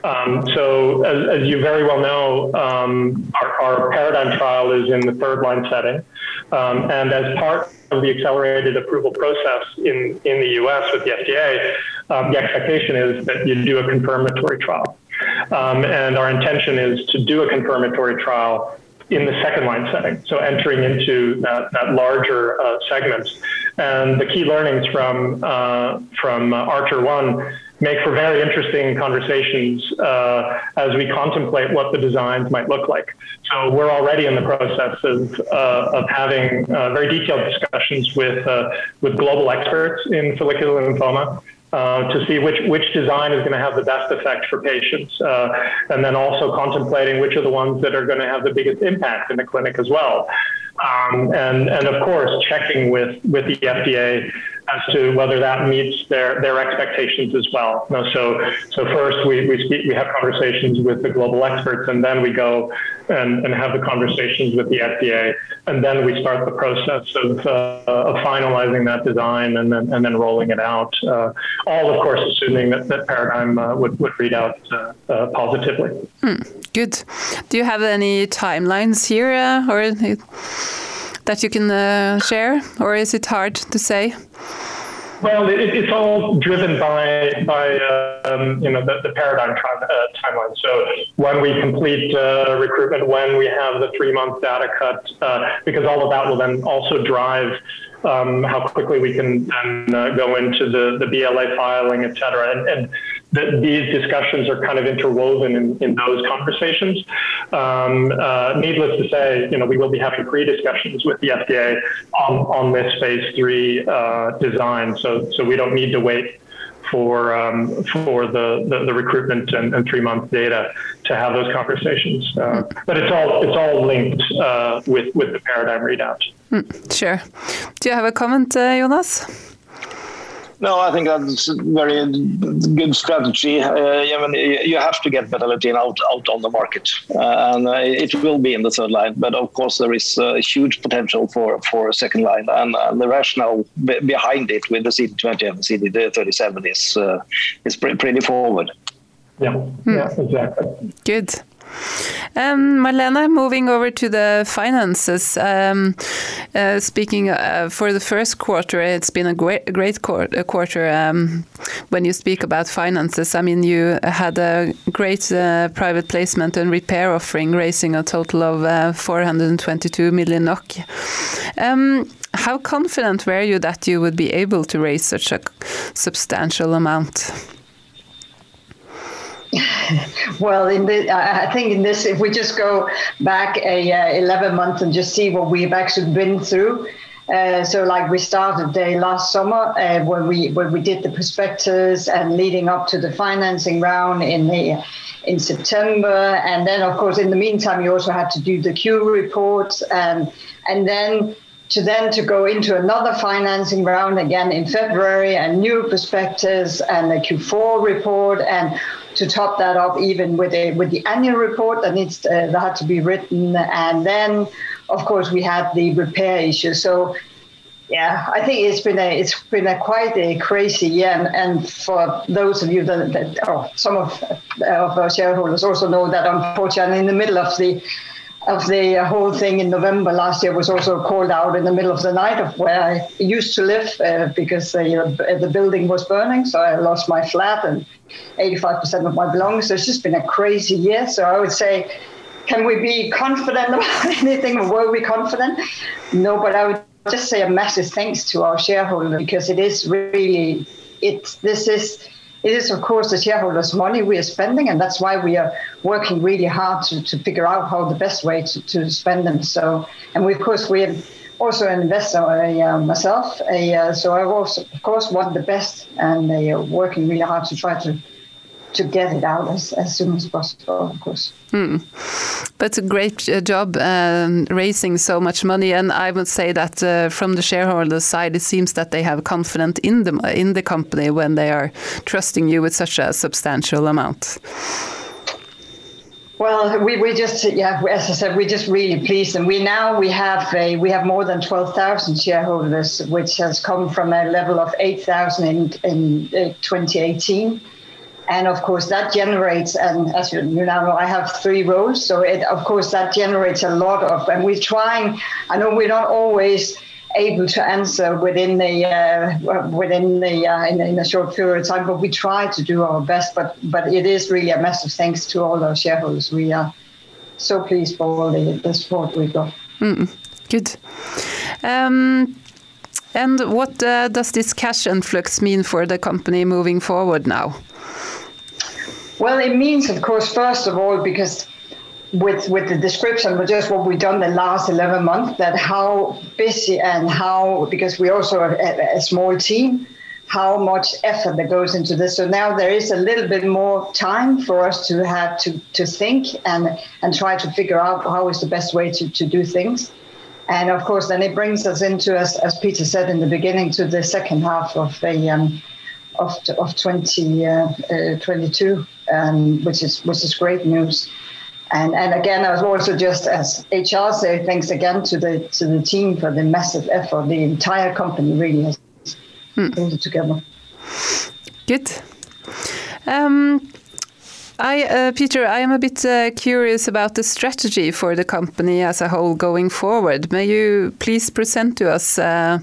Um, so, as, as, you very well know, um, our, our, paradigm trial is in the third line setting. And as part of the accelerated approval process in, in the US with the FDA, the expectation is that you do a confirmatory trial. Um, and our intention is to do a confirmatory trial in the second line setting, so entering into that, that larger uh, segment. And the key learnings from, uh, from Archer 1 make for very interesting conversations uh, as we contemplate what the designs might look like. So we're already in the process of, uh, of having uh, very detailed discussions with, uh, with global experts in follicular lymphoma. Uh, to see which, which design is going to have the best effect for patients, uh, and then also contemplating which are the ones that are going to have the biggest impact in the clinic as well. Um, and, and of course, checking with, with the FDA as to whether that meets their, their expectations as well. So, so first we, we, speak, we have conversations with the global experts and then we go and, and have the conversations with the FDA. And then we start the process of, uh, of finalizing that design and then, and then rolling it out. Uh, all, of course, assuming that, that Paradigm uh, would, would read out uh, uh, positively. Hmm, good. Do you have any timelines here or that you can uh, share, or is it hard to say? Well, it, it's all driven by by um, you know the, the paradigm uh, timeline. So when we complete uh, recruitment, when we have the three month data cut, uh, because all of that will then also drive um, how quickly we can then uh, go into the, the BLA filing, et cetera. And, and the, these discussions are kind of interwoven in, in those conversations. Um, uh, needless to say, you know, we will be having pre-discussions with the FDA on, on this phase three uh, design. So, so we don't need to wait for um, for the, the, the, recruitment and, and, three month data to have those conversations. Uh, but it's all it's all linked uh, with with the paradigm readout. Mm, sure. Do you have a comment, uh, Jonas? No, I think that's a very good strategy. Uh, I mean, you have to get Betalutin out out on the market, uh, and uh, it will be in the third line. But of course, there is a huge potential for for a second line, and uh, the rationale behind it with the CD20 and the CD37 is uh, is pretty forward. Yeah, hmm. yeah, exactly. Good. Um, Malene, moving over to the finances. Um, uh, speaking uh, for the first quarter, it's been a great, great quarter. Um, when you speak about finances, I mean, you had a great uh, private placement and repair offering, raising a total of uh, 422 million NOK. Um, how confident were you that you would be able to raise such a substantial amount? Well, in the, I think in this, if we just go back a uh, 11 months and just see what we've actually been through. Uh, so, like we started uh, last summer uh, when we when we did the prospectus and leading up to the financing round in the in September, and then of course in the meantime you also had to do the Q reports and and then to then to go into another financing round again in February and new prospectus and a Q4 report and to top that up even with a with the annual report that needs uh, that had to be written. And then of course we had the repair issue. So yeah i think it's been a it's been a quite a crazy year. And, and for those of you that, that oh, some of, of our shareholders also know that unfortunately in the middle of the of the whole thing in November last year was also called out in the middle of the night of where I used to live uh, because uh, the building was burning. So I lost my flat and 85% of my belongings. So it's just been a crazy year. So I would say, can we be confident about anything were we confident? No, but I would just say a massive thanks to our shareholders because it is really, it's, this is, it is, of course, the shareholders' money we are spending, and that's why we are working really hard to, to figure out how the best way to, to spend them. So, and we, of course, we have also an investor uh, myself, uh, so I also, of course, want the best, and they are working really hard to try to to get it out as, as soon as possible, of course. Hmm. But a great uh, job um, raising so much money, and I would say that uh, from the shareholders' side, it seems that they have confidence in the in the company when they are trusting you with such a substantial amount. Well, we, we just yeah, as I said, we're just really pleased, and we now we have a we have more than twelve thousand shareholders, which has come from a level of eight thousand in in uh, 2018 and of course that generates and as you, now know i have three roles. So it of course that generates a lot of and we're trying i know we're not always able to answer within the uh, within the uh, in, in, a short period of time but we try to do our best. But but it is really a massive thanks to all our shareholders. We are so pleased for all the, the support we got. Mm, good. Um, and what uh, does this cash influx mean for the company moving forward now well, it means, of course, first of all, because with with the description of just what we've done the last 11 months, that how busy and how, because we also are a, a small team, how much effort that goes into this. So now there is a little bit more time for us to have to, to think and, and try to figure out how is the best way to, to do things. And of course, then it brings us into, as, as Peter said in the beginning, to the second half of the um, of, of 2022, uh, uh, um, which is which is great news. And and again, I was also just as HR say, thanks again to the to the team for the massive effort. The entire company really has mm. pulled it together. Good. Um, I, uh, Peter, I am a bit uh, curious about the strategy for the company as a whole going forward. May you please present to us uh,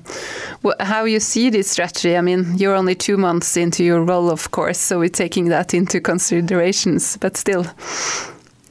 how you see this strategy? I mean, you're only two months into your role, of course, so we're taking that into considerations, but still.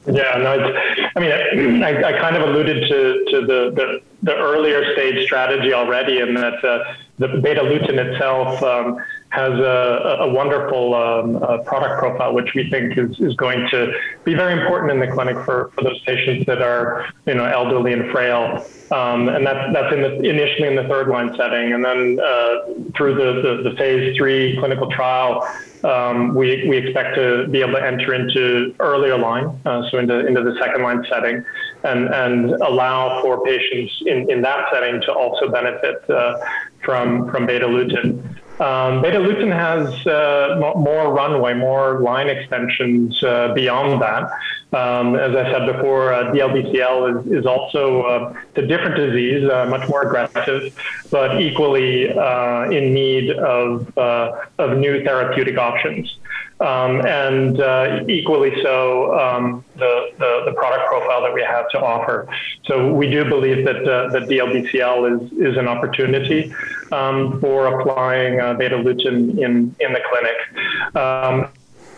Yeah, no, I mean, I, I, kind of alluded to, to the, the, the earlier stage strategy already, and that uh, the Betalutin itself. Um, has a, a wonderful um, uh, product profile, which we think is, is going to be very important in the clinic for, for those patients that are, you know, elderly and frail. Um, and that's, that's in the, initially in the third line setting. And then uh, through the, the, the, phase three clinical trial, um, we, we expect to be able to enter into earlier line, uh, so into, into the second line setting, and, and allow for patients in, in that setting to also benefit uh, from, from Betalutin. Um, Betalutin has uh, more runway, more line extensions uh, beyond that. Um, as I said before, uh, DLBCL is, is also uh, a different disease, uh, much more aggressive, but equally uh, in need of, of new therapeutic options. Um, and uh, equally so, um, the, the, the, product profile that we have to offer. So we do believe that uh, that DLBCL is is an opportunity um, for applying uh, Betalutin in in the clinic.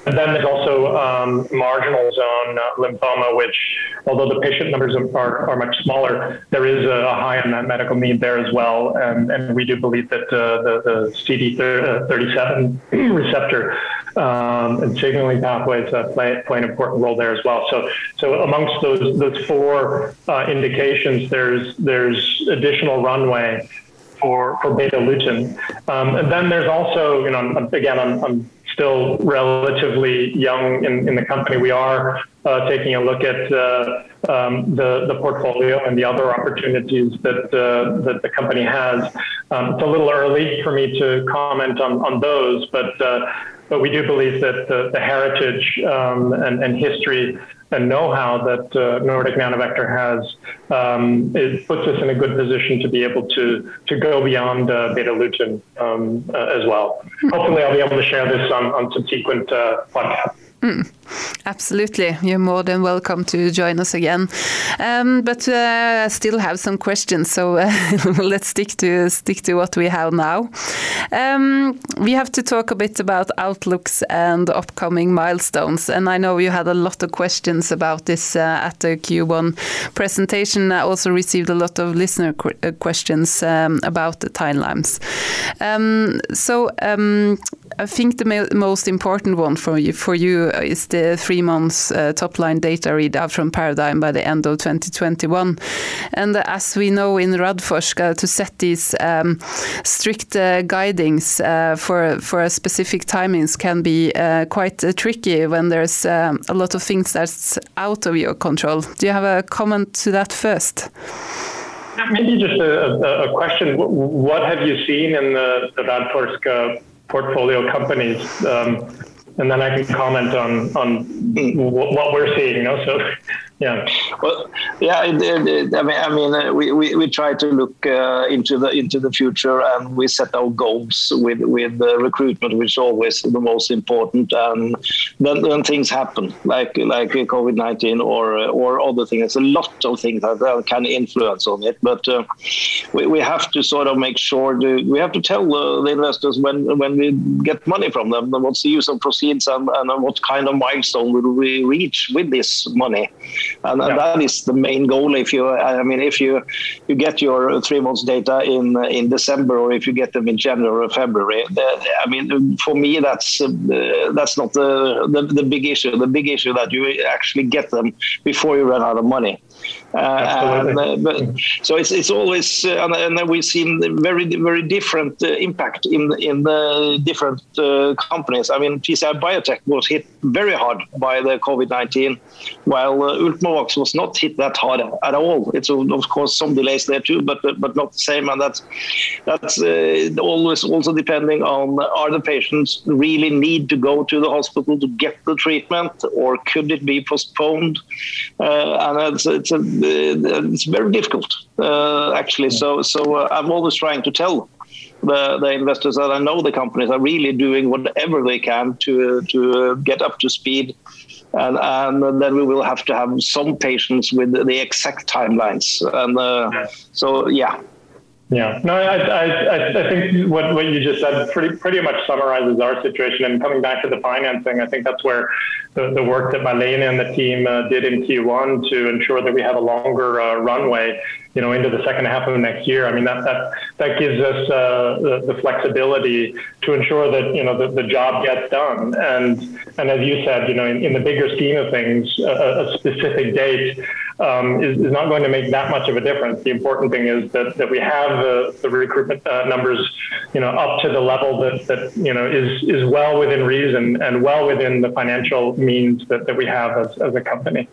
And then there's also um, marginal zone uh, lymphoma, which, although the patient numbers are, are much smaller, there is a, high unmet medical need there as well. And, and we do believe that uh, the, the CD37 receptor um, and signaling pathways uh, play, play an important role there as well. So, so amongst those those four uh, indications, there's there's additional runway for for Betalutin, um, and then there's also you know again I'm, I'm still relatively young in, in the company. We are uh, taking a look at uh, um, the, the portfolio and the other opportunities that, uh, that the company has. Um, it's a little early for me to comment on, on those, but, uh, but we do believe that the, the heritage um, and, and history and know-how that uh, Nordic Nanovector has, um, it puts us in a good position to be able to to go beyond uh, Betalutin um, uh, as well. Hopefully, I'll be able to share this on, on subsequent uh, podcasts. Mm, absolutely. You're more than welcome to join us again. Um, but uh, I still have some questions, so uh, let's stick to stick to what we have now. Um, we have to talk a bit about outlooks and upcoming milestones. And I know you had a lot of questions about this uh, at the Q1 presentation. I also received a lot of listener qu uh, questions um, about the timelines. Um, so um, I think the most important one for you for you is the three months uh, top line data readout from Paradigm by the end of 2021. And as we know in Radforsk, uh, to set these um, strict uh, guidings uh, for for specific timings can be quite tricky when there's um, a lot of things that's out of your control. Do you have a comment to that first? Maybe just a, a, question. What have you seen in the, the Radforsk portfolio companies? Um, and then I can comment on on what we're seeing. You know, so yeah. Well, yeah. It, it, I mean, I mean, uh, we, we, we try to look uh, into the into the future, and we set our goals with with recruitment, which is always the most important. And then, then things happen, like like COVID nineteen or or other things. There's a lot of things that can influence on it, but uh, we, we have to sort of make sure to, we have to tell the investors when when we get money from them, what's the use of proceeds and, and what kind of milestone will we reach with this money and, yeah. that is the main goal. If you, I mean, if you you get your three months data in in December, or if you get them in January or February, I mean, for me, that's uh, that's not the, the the big issue. The big issue that you actually get them before you run out of money. Uh, and, uh, but, so it's it's always uh, and, and we've seen very very different uh, impact in in the different uh, companies. I mean, PCI Biotech was hit very hard by the COVID nineteen, while uh, Ultimovacs was not hit that hard at all. It's of course some delays there too, but but not the same. And that's that's always also depending on are the patients really need to go to the hospital to get the treatment, or could it be postponed? and it's it's a it's very difficult uh, actually. So so uh, I'm always trying to tell the, the investors that I know the companies are really doing whatever they can to to get up to speed, and and then we will have to have some patience with the exact timelines. And uh, so yeah, yeah, no, I, I, I think what, what you just said pretty pretty much summarizes our situation. And coming back to the financing, I think that's where the, the work that Malene and the team uh, did in Q1 to ensure that we have a longer uh, runway you know, into the second half of next year. I mean, that that that gives us uh, the, the, flexibility to ensure that you know the, the job gets done. And and as you said, you know, in, in the bigger scheme of things, a, a specific date um, is, is not going to make that much of a difference. The important thing is that that we have the, the recruitment uh, numbers, you know, up to the level that that you know is is well within reason and well within the financial means that, that we have as, as a company.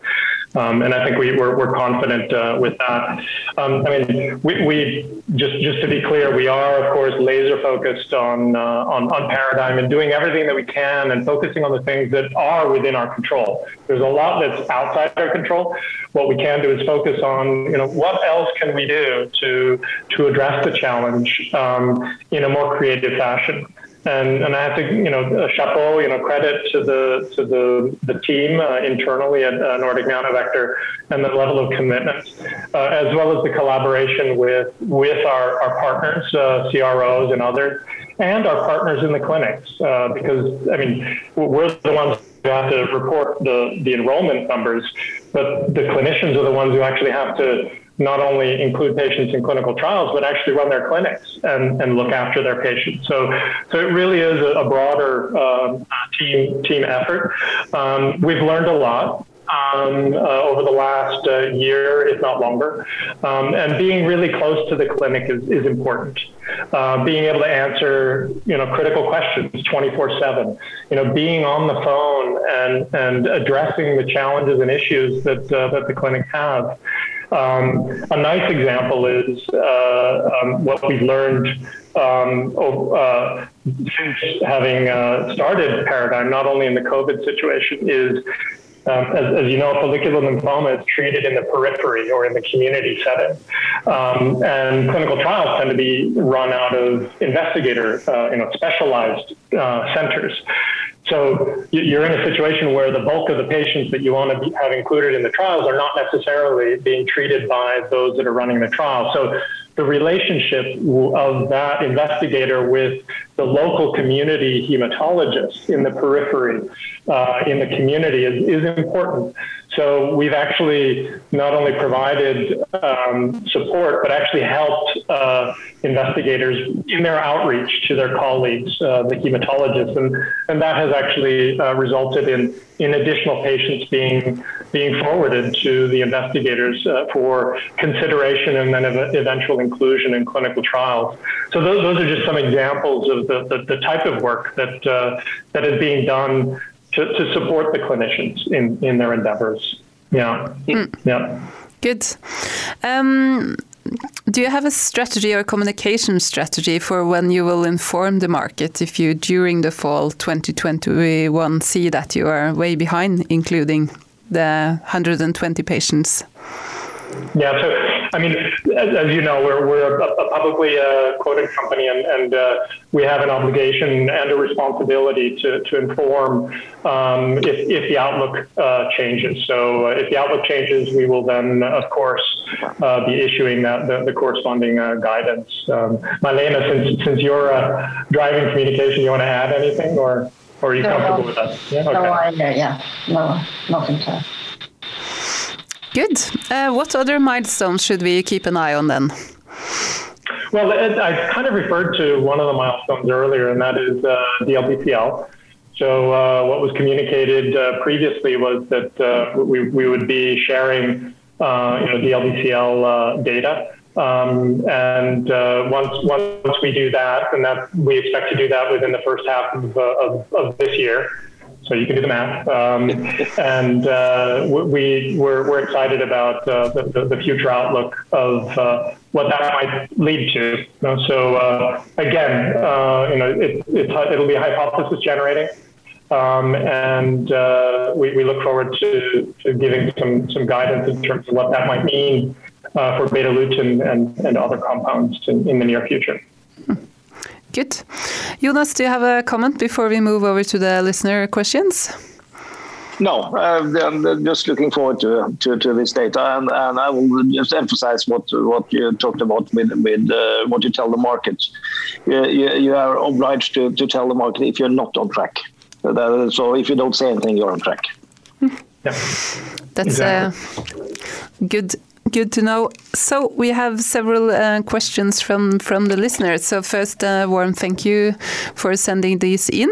Um, and I think we, we're, we're confident uh, with that. Um, I mean, we, we, just just to be clear, we are of course laser focused on, uh, on on paradigm and doing everything that we can and focusing on the things that are within our control. There's a lot that's outside our control. What we can do is focus on you know what else can we do to to address the challenge um, in a more creative fashion. And, and I have to, you know, chapeau, you know, credit to the to the the team uh, internally at uh, Nordic Nanovector and the level of commitment, uh, as well as the collaboration with with our our partners, uh, CROs and others, and our partners in the clinics, uh, because I mean, we're the ones who have to report the the enrollment numbers, but the clinicians are the ones who actually have to not only include patients in clinical trials, but actually run their clinics and, and look after their patients. So, so it really is a, a broader um, team team effort. Um, we've learned a lot. Um, uh, over the last uh, year, if not longer. Um, and being really close to the clinic is, is important. Uh, being able to answer, you know, critical questions 24/7. You know, being on the phone and and addressing the challenges and issues that uh, that the clinic have. Um, a nice example is uh, um, what we've learned um, uh, since having uh, started Paradigm, not only in the COVID situation, is um, as, as, you know, follicular lymphoma is treated in the periphery or in the community setting. Um, and clinical trials tend to be run out of investigator, uh, you know, specialized uh, centers. So you're in a situation where the bulk of the patients that you want to have included in the trials are not necessarily being treated by those that are running the trial. So the relationship of that investigator with the local community hematologist in the periphery, uh, in the community, is, is important. So we've actually not only provided um, support, but actually helped uh, investigators in their outreach to their colleagues, uh, the hematologists, and, and that has actually uh, resulted in, in additional patients being being forwarded to the investigators uh, for consideration and then ev- eventual inclusion in clinical trials. So those, those are just some examples of the, the, the type of work that uh, that is being done to, to support the clinicians in, in their endeavors. Yeah. Mm. Yeah. Good. Um, do you have a strategy or communication strategy for when you will inform the market if you during the fall 2021 see that you are way behind including the 120 patients? Yeah, so I mean, as, as you know, we're, we're a, a publicly uh, quoted company and, and uh, we have an obligation and a responsibility to, to inform um, if, if the outlook uh, changes. So uh, if the outlook changes, we will then, of course, uh, be issuing that, the, the corresponding uh, guidance. Um, Malene, since, since you're driving communication, you want to add anything or, or are you no, comfortable no. with that? Yeah, okay. no, I, yeah, no, nothing to Good. Uh, what other milestones should we keep an eye on then? Well, I kind of referred to one of the milestones earlier, and that is uh, DLBCL. So, uh, what was communicated uh, previously was that uh, we, we would be sharing uh, you know, DLBCL uh, data. Um, and once once we do that, and that we expect to do that within the first half of, of, of this year. So you can do the math, um, and uh, we we're, we're excited about uh, the, the, future outlook of uh, what that might lead to. So uh, again, you know, it, it'll be hypothesis generating. Um, and uh, we, we, look forward to, to, giving some, some guidance in terms of what that might mean uh, for Betalutin and, and other compounds in, in the near future. Good. Jonas, do you have a comment before we move over to the listener questions? No, uh, I'm just looking forward to, to, to this data, and, and, I will just emphasize what what you talked about with with uh, what you tell the market. You, you, you, are obliged to, to tell the market if you're not on track. So if you don't say anything, you're on track. Yeah. That's uh, good Good to know. So we have several uh, questions from from the listeners. So first, uh, warm thank you for sending these in.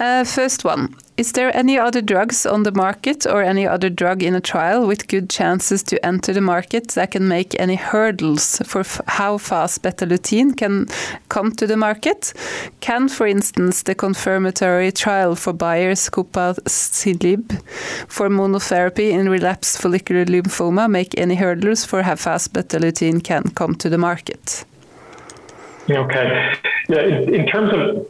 Uh, first one: is there any other drugs on the market or any other drug in a trial with good chances to enter the market that can make any hurdles for how fast Betalutin can come to the market? Can, for instance, the confirmatory trial for Bayer's copanlisib for monotherapy in relapsed follicular lymphoma make any hurdles for how fast Betalutin can come to the market? Okay. Yeah, in terms of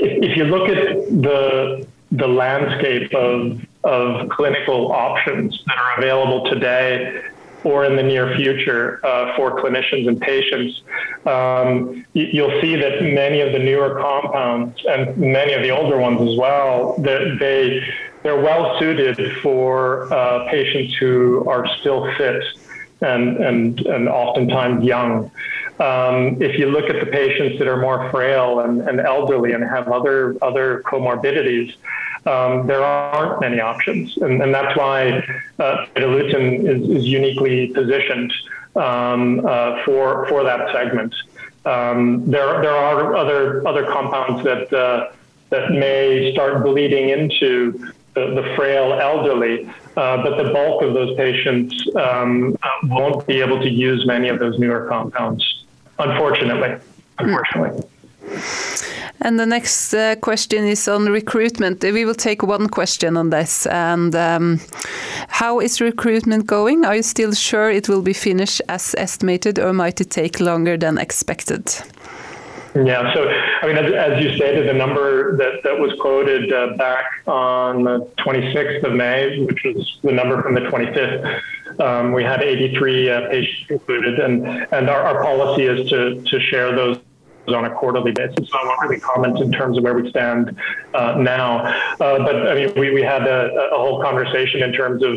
if you look at the the landscape of, of clinical options that are available today or in the near future uh, for clinicians and patients, um, you'll see that many of the newer compounds and many of the older ones as well, that they they're well suited for uh, patients who are still fit and and and oftentimes young. Um, if you look at the patients that are more frail and, and elderly and have other other comorbidities, um, there aren't many options, and, and that's why uh, is, is, uniquely positioned um, uh, for for that segment. Um, there there are other other compounds that uh, that may start bleeding into the, the frail elderly, uh, but the bulk of those patients um, uh, won't be able to use many of those newer compounds, unfortunately. Unfortunately. And the next uh, question is on recruitment. We will take one question on this. And um, how is recruitment going? Are you still sure it will be finished as estimated, or might it take longer than expected? Yeah, so I mean, as, as you stated, the number that, that was quoted uh, back on the 26th of May, which was the number from the 25th, um, we had 83 uh, patients included, and and our, our policy is to to share those on a quarterly basis. So I won't really comment in terms of where we stand uh, now. Uh, but I mean, we, we had a, a, whole conversation in terms of,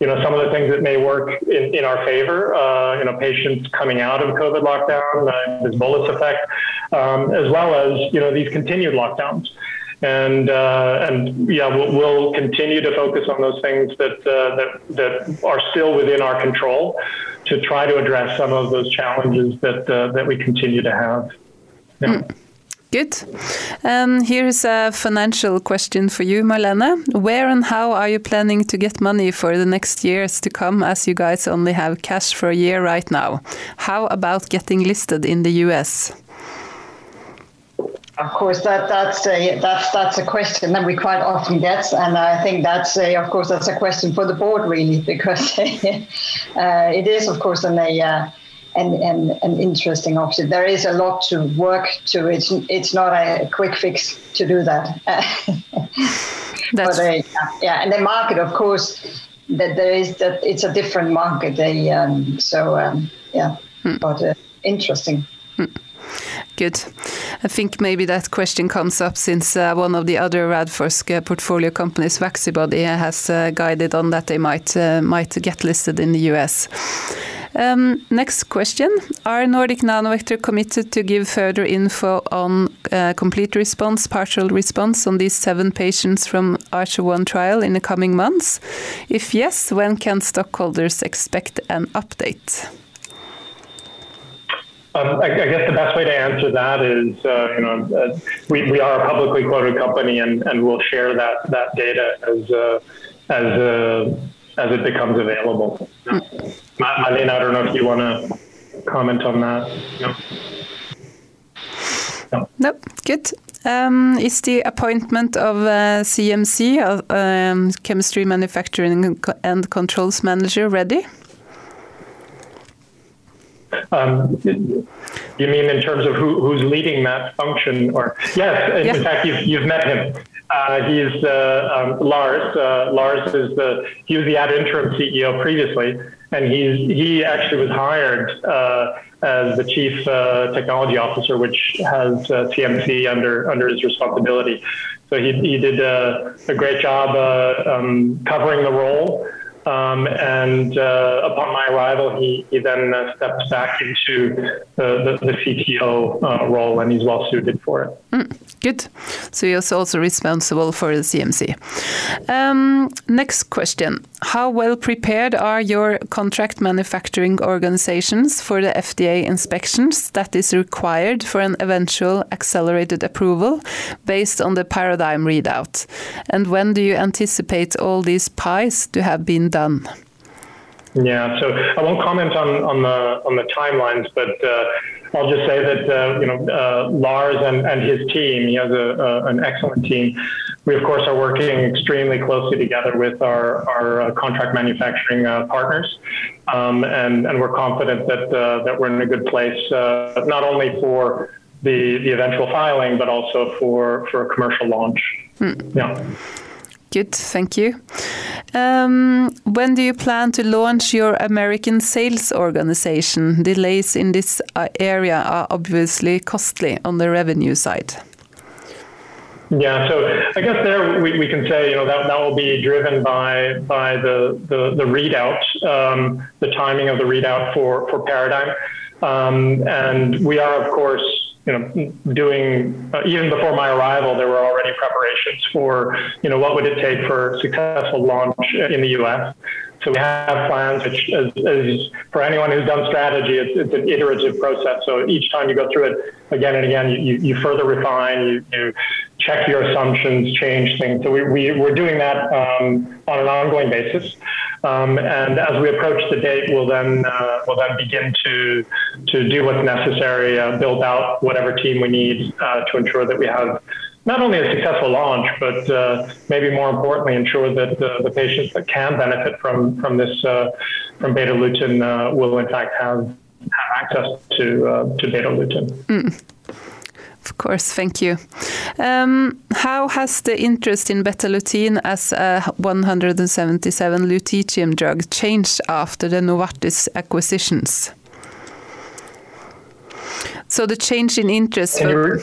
you know, some of the things that may work in, in our favor, uh, you know, patients coming out of COVID lockdown, uh, this bolus effect, um, as well as, you know, these continued lockdowns. And uh, and yeah, we'll, we'll, continue to focus on those things that uh, that that are still within our control to try to address some of those challenges that that we continue to have. Mm. Good. Um, here's a financial question for you, Malene. Where and how are you planning to get money for the next years to come as you guys only have cash for a year right now? How about getting listed in the US? Of course, that that's a that's that's a question that we quite often get, and I think that's a, of course that's a question for the board really because uh, it is of course an a uh, and, and an interesting option. There is a lot to work to. It's it's not a quick fix to do that. That's but, yeah, and the market, of course, that there is that it's a different market. They um, so um, yeah, hmm. but uh, interesting. Hmm. Good. I think maybe that question comes up since uh, one of the other Radforsk uh, portfolio companies, Vaccibody, has uh, guided on that they might might get listed in the US. Um, next question. Are Nordic Nanovector committed to give further info on complete response, partial response on these seven patients from Archer 1 trial in the coming months? If yes, when can stockholders expect an update? Um, I, I, guess the best way to answer that is, uh, you know, uh, we, we are a publicly quoted company, and, and we'll share that that data as uh, as uh, as it becomes available. Malene, I don't know if you want to comment on that. No. No, no good. Um, is the appointment of uh, CMC, uh, um, Chemistry Manufacturing and Controls Manager, ready? Um, you mean in terms of who, who's leading that function? Or yes, in, fact, you've, you've met him. Uh, he's uh, um, Lars. Uh, Lars is the he was the ad interim CEO previously, and he's he actually was hired uh, as the chief uh, technology officer, which has CMC uh, under under his responsibility. So he he did a, a great job um, covering the role. Um, and uh, upon my arrival, he, he then uh, steps back into the, the, the CTO uh, role, and he's well suited for it. Mm, good. So he's also responsible for the CMC. Um, next question How well prepared are your contract manufacturing organizations for the FDA inspections that is required for an eventual accelerated approval based on the paradigm readout? And when do you anticipate all these pies to have been done? Yeah, so I won't comment on, on the on the timelines, but uh, I'll just say that uh, you know uh, Lars and, and his team, he has a, an excellent team. We of course are working extremely closely together with our our uh, contract manufacturing uh, partners, um, and and we're confident that uh, that we're in a good place not only for the the eventual filing, but also for for a commercial launch. Hmm. Yeah. Good, thank you. Um, when do you plan to launch your American sales organization? Delays in this uh, area are obviously costly on the revenue side. Yeah, so I guess there we, can say you know that that will be driven by by the readout, um, the timing of the readout for for Paradigm, um, and we are of course you know, doing uh, even before my arrival, there were preparations for, you know, what would it take for successful launch in the U.S. So we have plans, which, as, as for anyone who's done strategy, it's, it's, an iterative process. So each time you go through it again and again, you, you further refine, you, you check your assumptions, change things. So we, we, we're doing that um, on an ongoing basis. Um, and as we approach the date, we'll then uh, we'll then begin to to do what's necessary, uh, build out whatever team we need uh, to ensure that we have not only a successful launch, but uh, maybe more importantly, ensure that the patients that can benefit from from this uh, from Betalutin uh, will in fact have, have access to to Betalutin. Mm. Of course, thank you. Um, how has the interest in Betalutin as a 177 lutetium drug changed after the Novartis acquisitions? So the change in interest. For,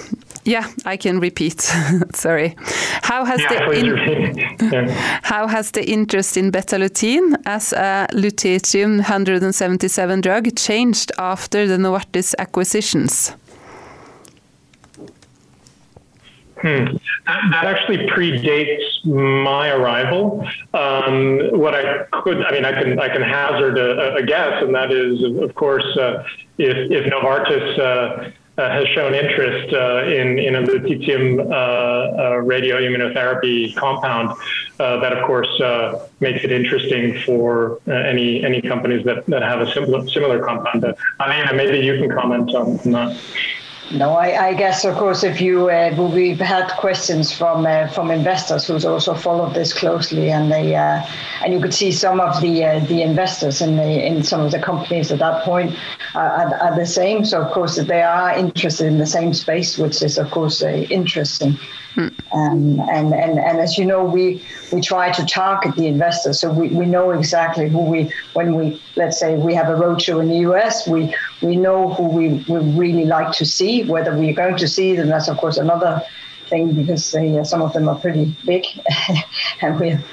yeah, I can repeat. Sorry. How has yeah, the in, yeah. how has the interest in Betalutin as a lutetium 177 drug changed after the Novartis acquisitions? Hmm. That, that, actually predates my arrival. Um, what I could, I mean, I can, I can hazard a, a guess, and that is, of course, uh, if, if Novartis uh, has shown interest uh, in, in a lutetium uh, uh, radioimmunotherapy compound, that of course makes it interesting for any any companies that, that have a similar similar compound. Uh, Alina, maybe you can comment on that. No, I, I, guess, of course, if you uh, we've had questions from uh, from investors who's also followed this closely, and they uh, and you could see some of the uh, the investors in the in some of the companies at that point are, are, the same. So of course, they are interested in the same space, which is of course uh, interesting. Um, and, and, and as you know, we, we try to target the investors. So we, we know exactly who we, when we, let's say we have a roadshow in the US, we, we know who we, we really like to see, whether we're going to see them. That's of course another thing because uh, some of them are pretty big and we're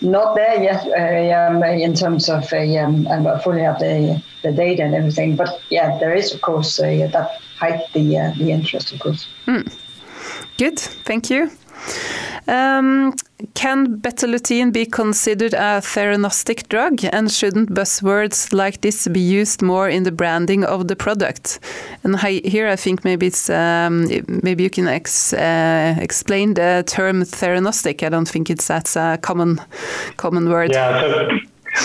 not there yet uh, um, in terms of uh, um, fully up the, the data and everything. But yeah, there is of course uh, that height the, uh, the interest, of course. Mm. Good, thank you. Um, can Betalutin be considered a theranostic drug, and shouldn't buzzwords like this be used more in the branding of the product? And here, I think maybe it's um, maybe you can ex, uh, explain the term theranostic. I don't think it's that's a common common word. Yeah, so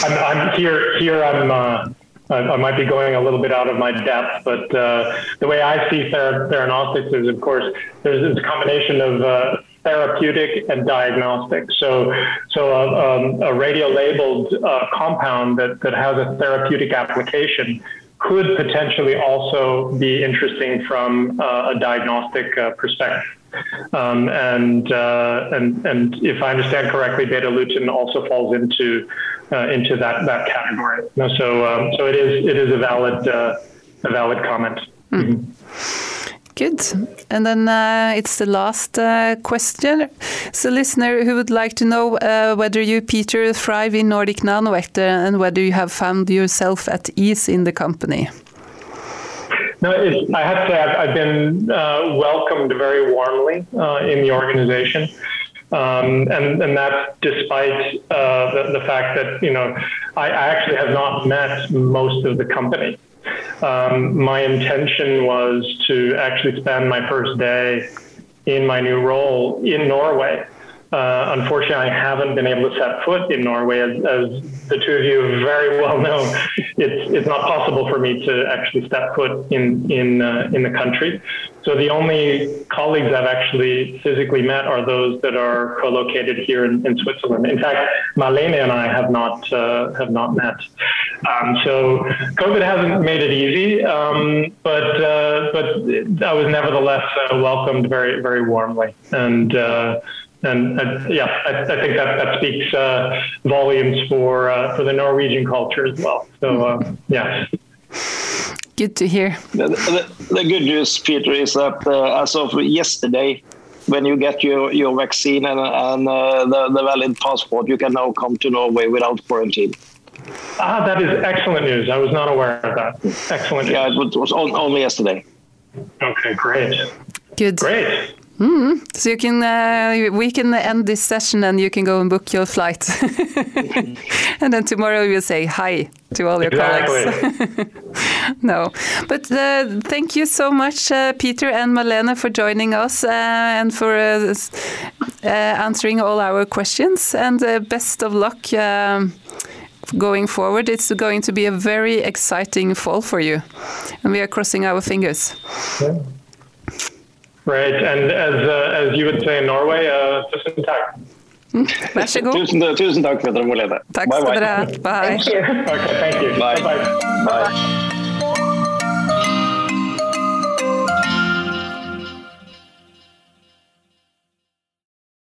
I'm, I'm here. Here, I'm. Uh, I might be going a little bit out of my depth, but uh, the way I see ther- theranostics is, of course, there's this combination of uh, therapeutic and diagnostic. So, so a, um, a radio-labeled uh, compound that, that has a therapeutic application could potentially also be interesting from uh, a diagnostic uh, perspective. Um, and, uh, and, and if I understand correctly, Betalutin also falls into uh, into that that category. So um, so it is it is a valid uh, a valid comment. Mm. Mm-hmm. Good. And then uh, it's the last uh, question. So, listener who would like to know uh, whether you, Peter, thrive in Nordic Nanovector and whether you have found yourself at ease in the company. No, I have to say I've, I've been uh, welcomed very warmly uh, in the organization. Um, and, and that's despite uh, the, the, fact that, you know, I, I, actually have not met most of the company. Um, my intention was to actually spend my first day in my new role in Norway. Uh, unfortunately, I haven't been able to set foot in Norway, as, as the two of you very well know. It's it's not possible for me to actually step foot in in uh, in the country. So the only colleagues I've actually physically met are those that are co-located here in, in Switzerland. In fact, Malene and I have not uh, have not met. Um, so COVID hasn't made it easy, um, but uh, but I was nevertheless uh, welcomed very very warmly and uh, and uh, yeah, I, I, think that that speaks uh, volumes for uh, for the Norwegian culture as well. So uh, yeah. Good to hear. The, the, the, good news, Peter, is that uh, as of yesterday, when you get your, your vaccine and, and uh, the, the valid passport, you can now come to Norway without quarantine. Ah, that is excellent news. I was not aware of that. Excellent. Yeah, it was only yesterday. Okay, great. Good. Great. Mm, so you can uh, we can end this session and you can go and book your flight, and then tomorrow you'll say hi to all your exactly. colleagues. no, but uh, thank you so much, uh, Peter and Malene, for joining us uh, and for uh, uh, answering all our questions. And best of luck. Um, going forward, it's going to be a very exciting fall for you, and we are crossing our fingers. Yeah. Right, and as, uh, as you would say in Norway, uh, tusen takk. Vær så god. Tusen, tusen takk for at dere må lede. Takk skal dere ha. Bye. Thank you. Okay, thank you. Bye. Bye. Bye. Bye.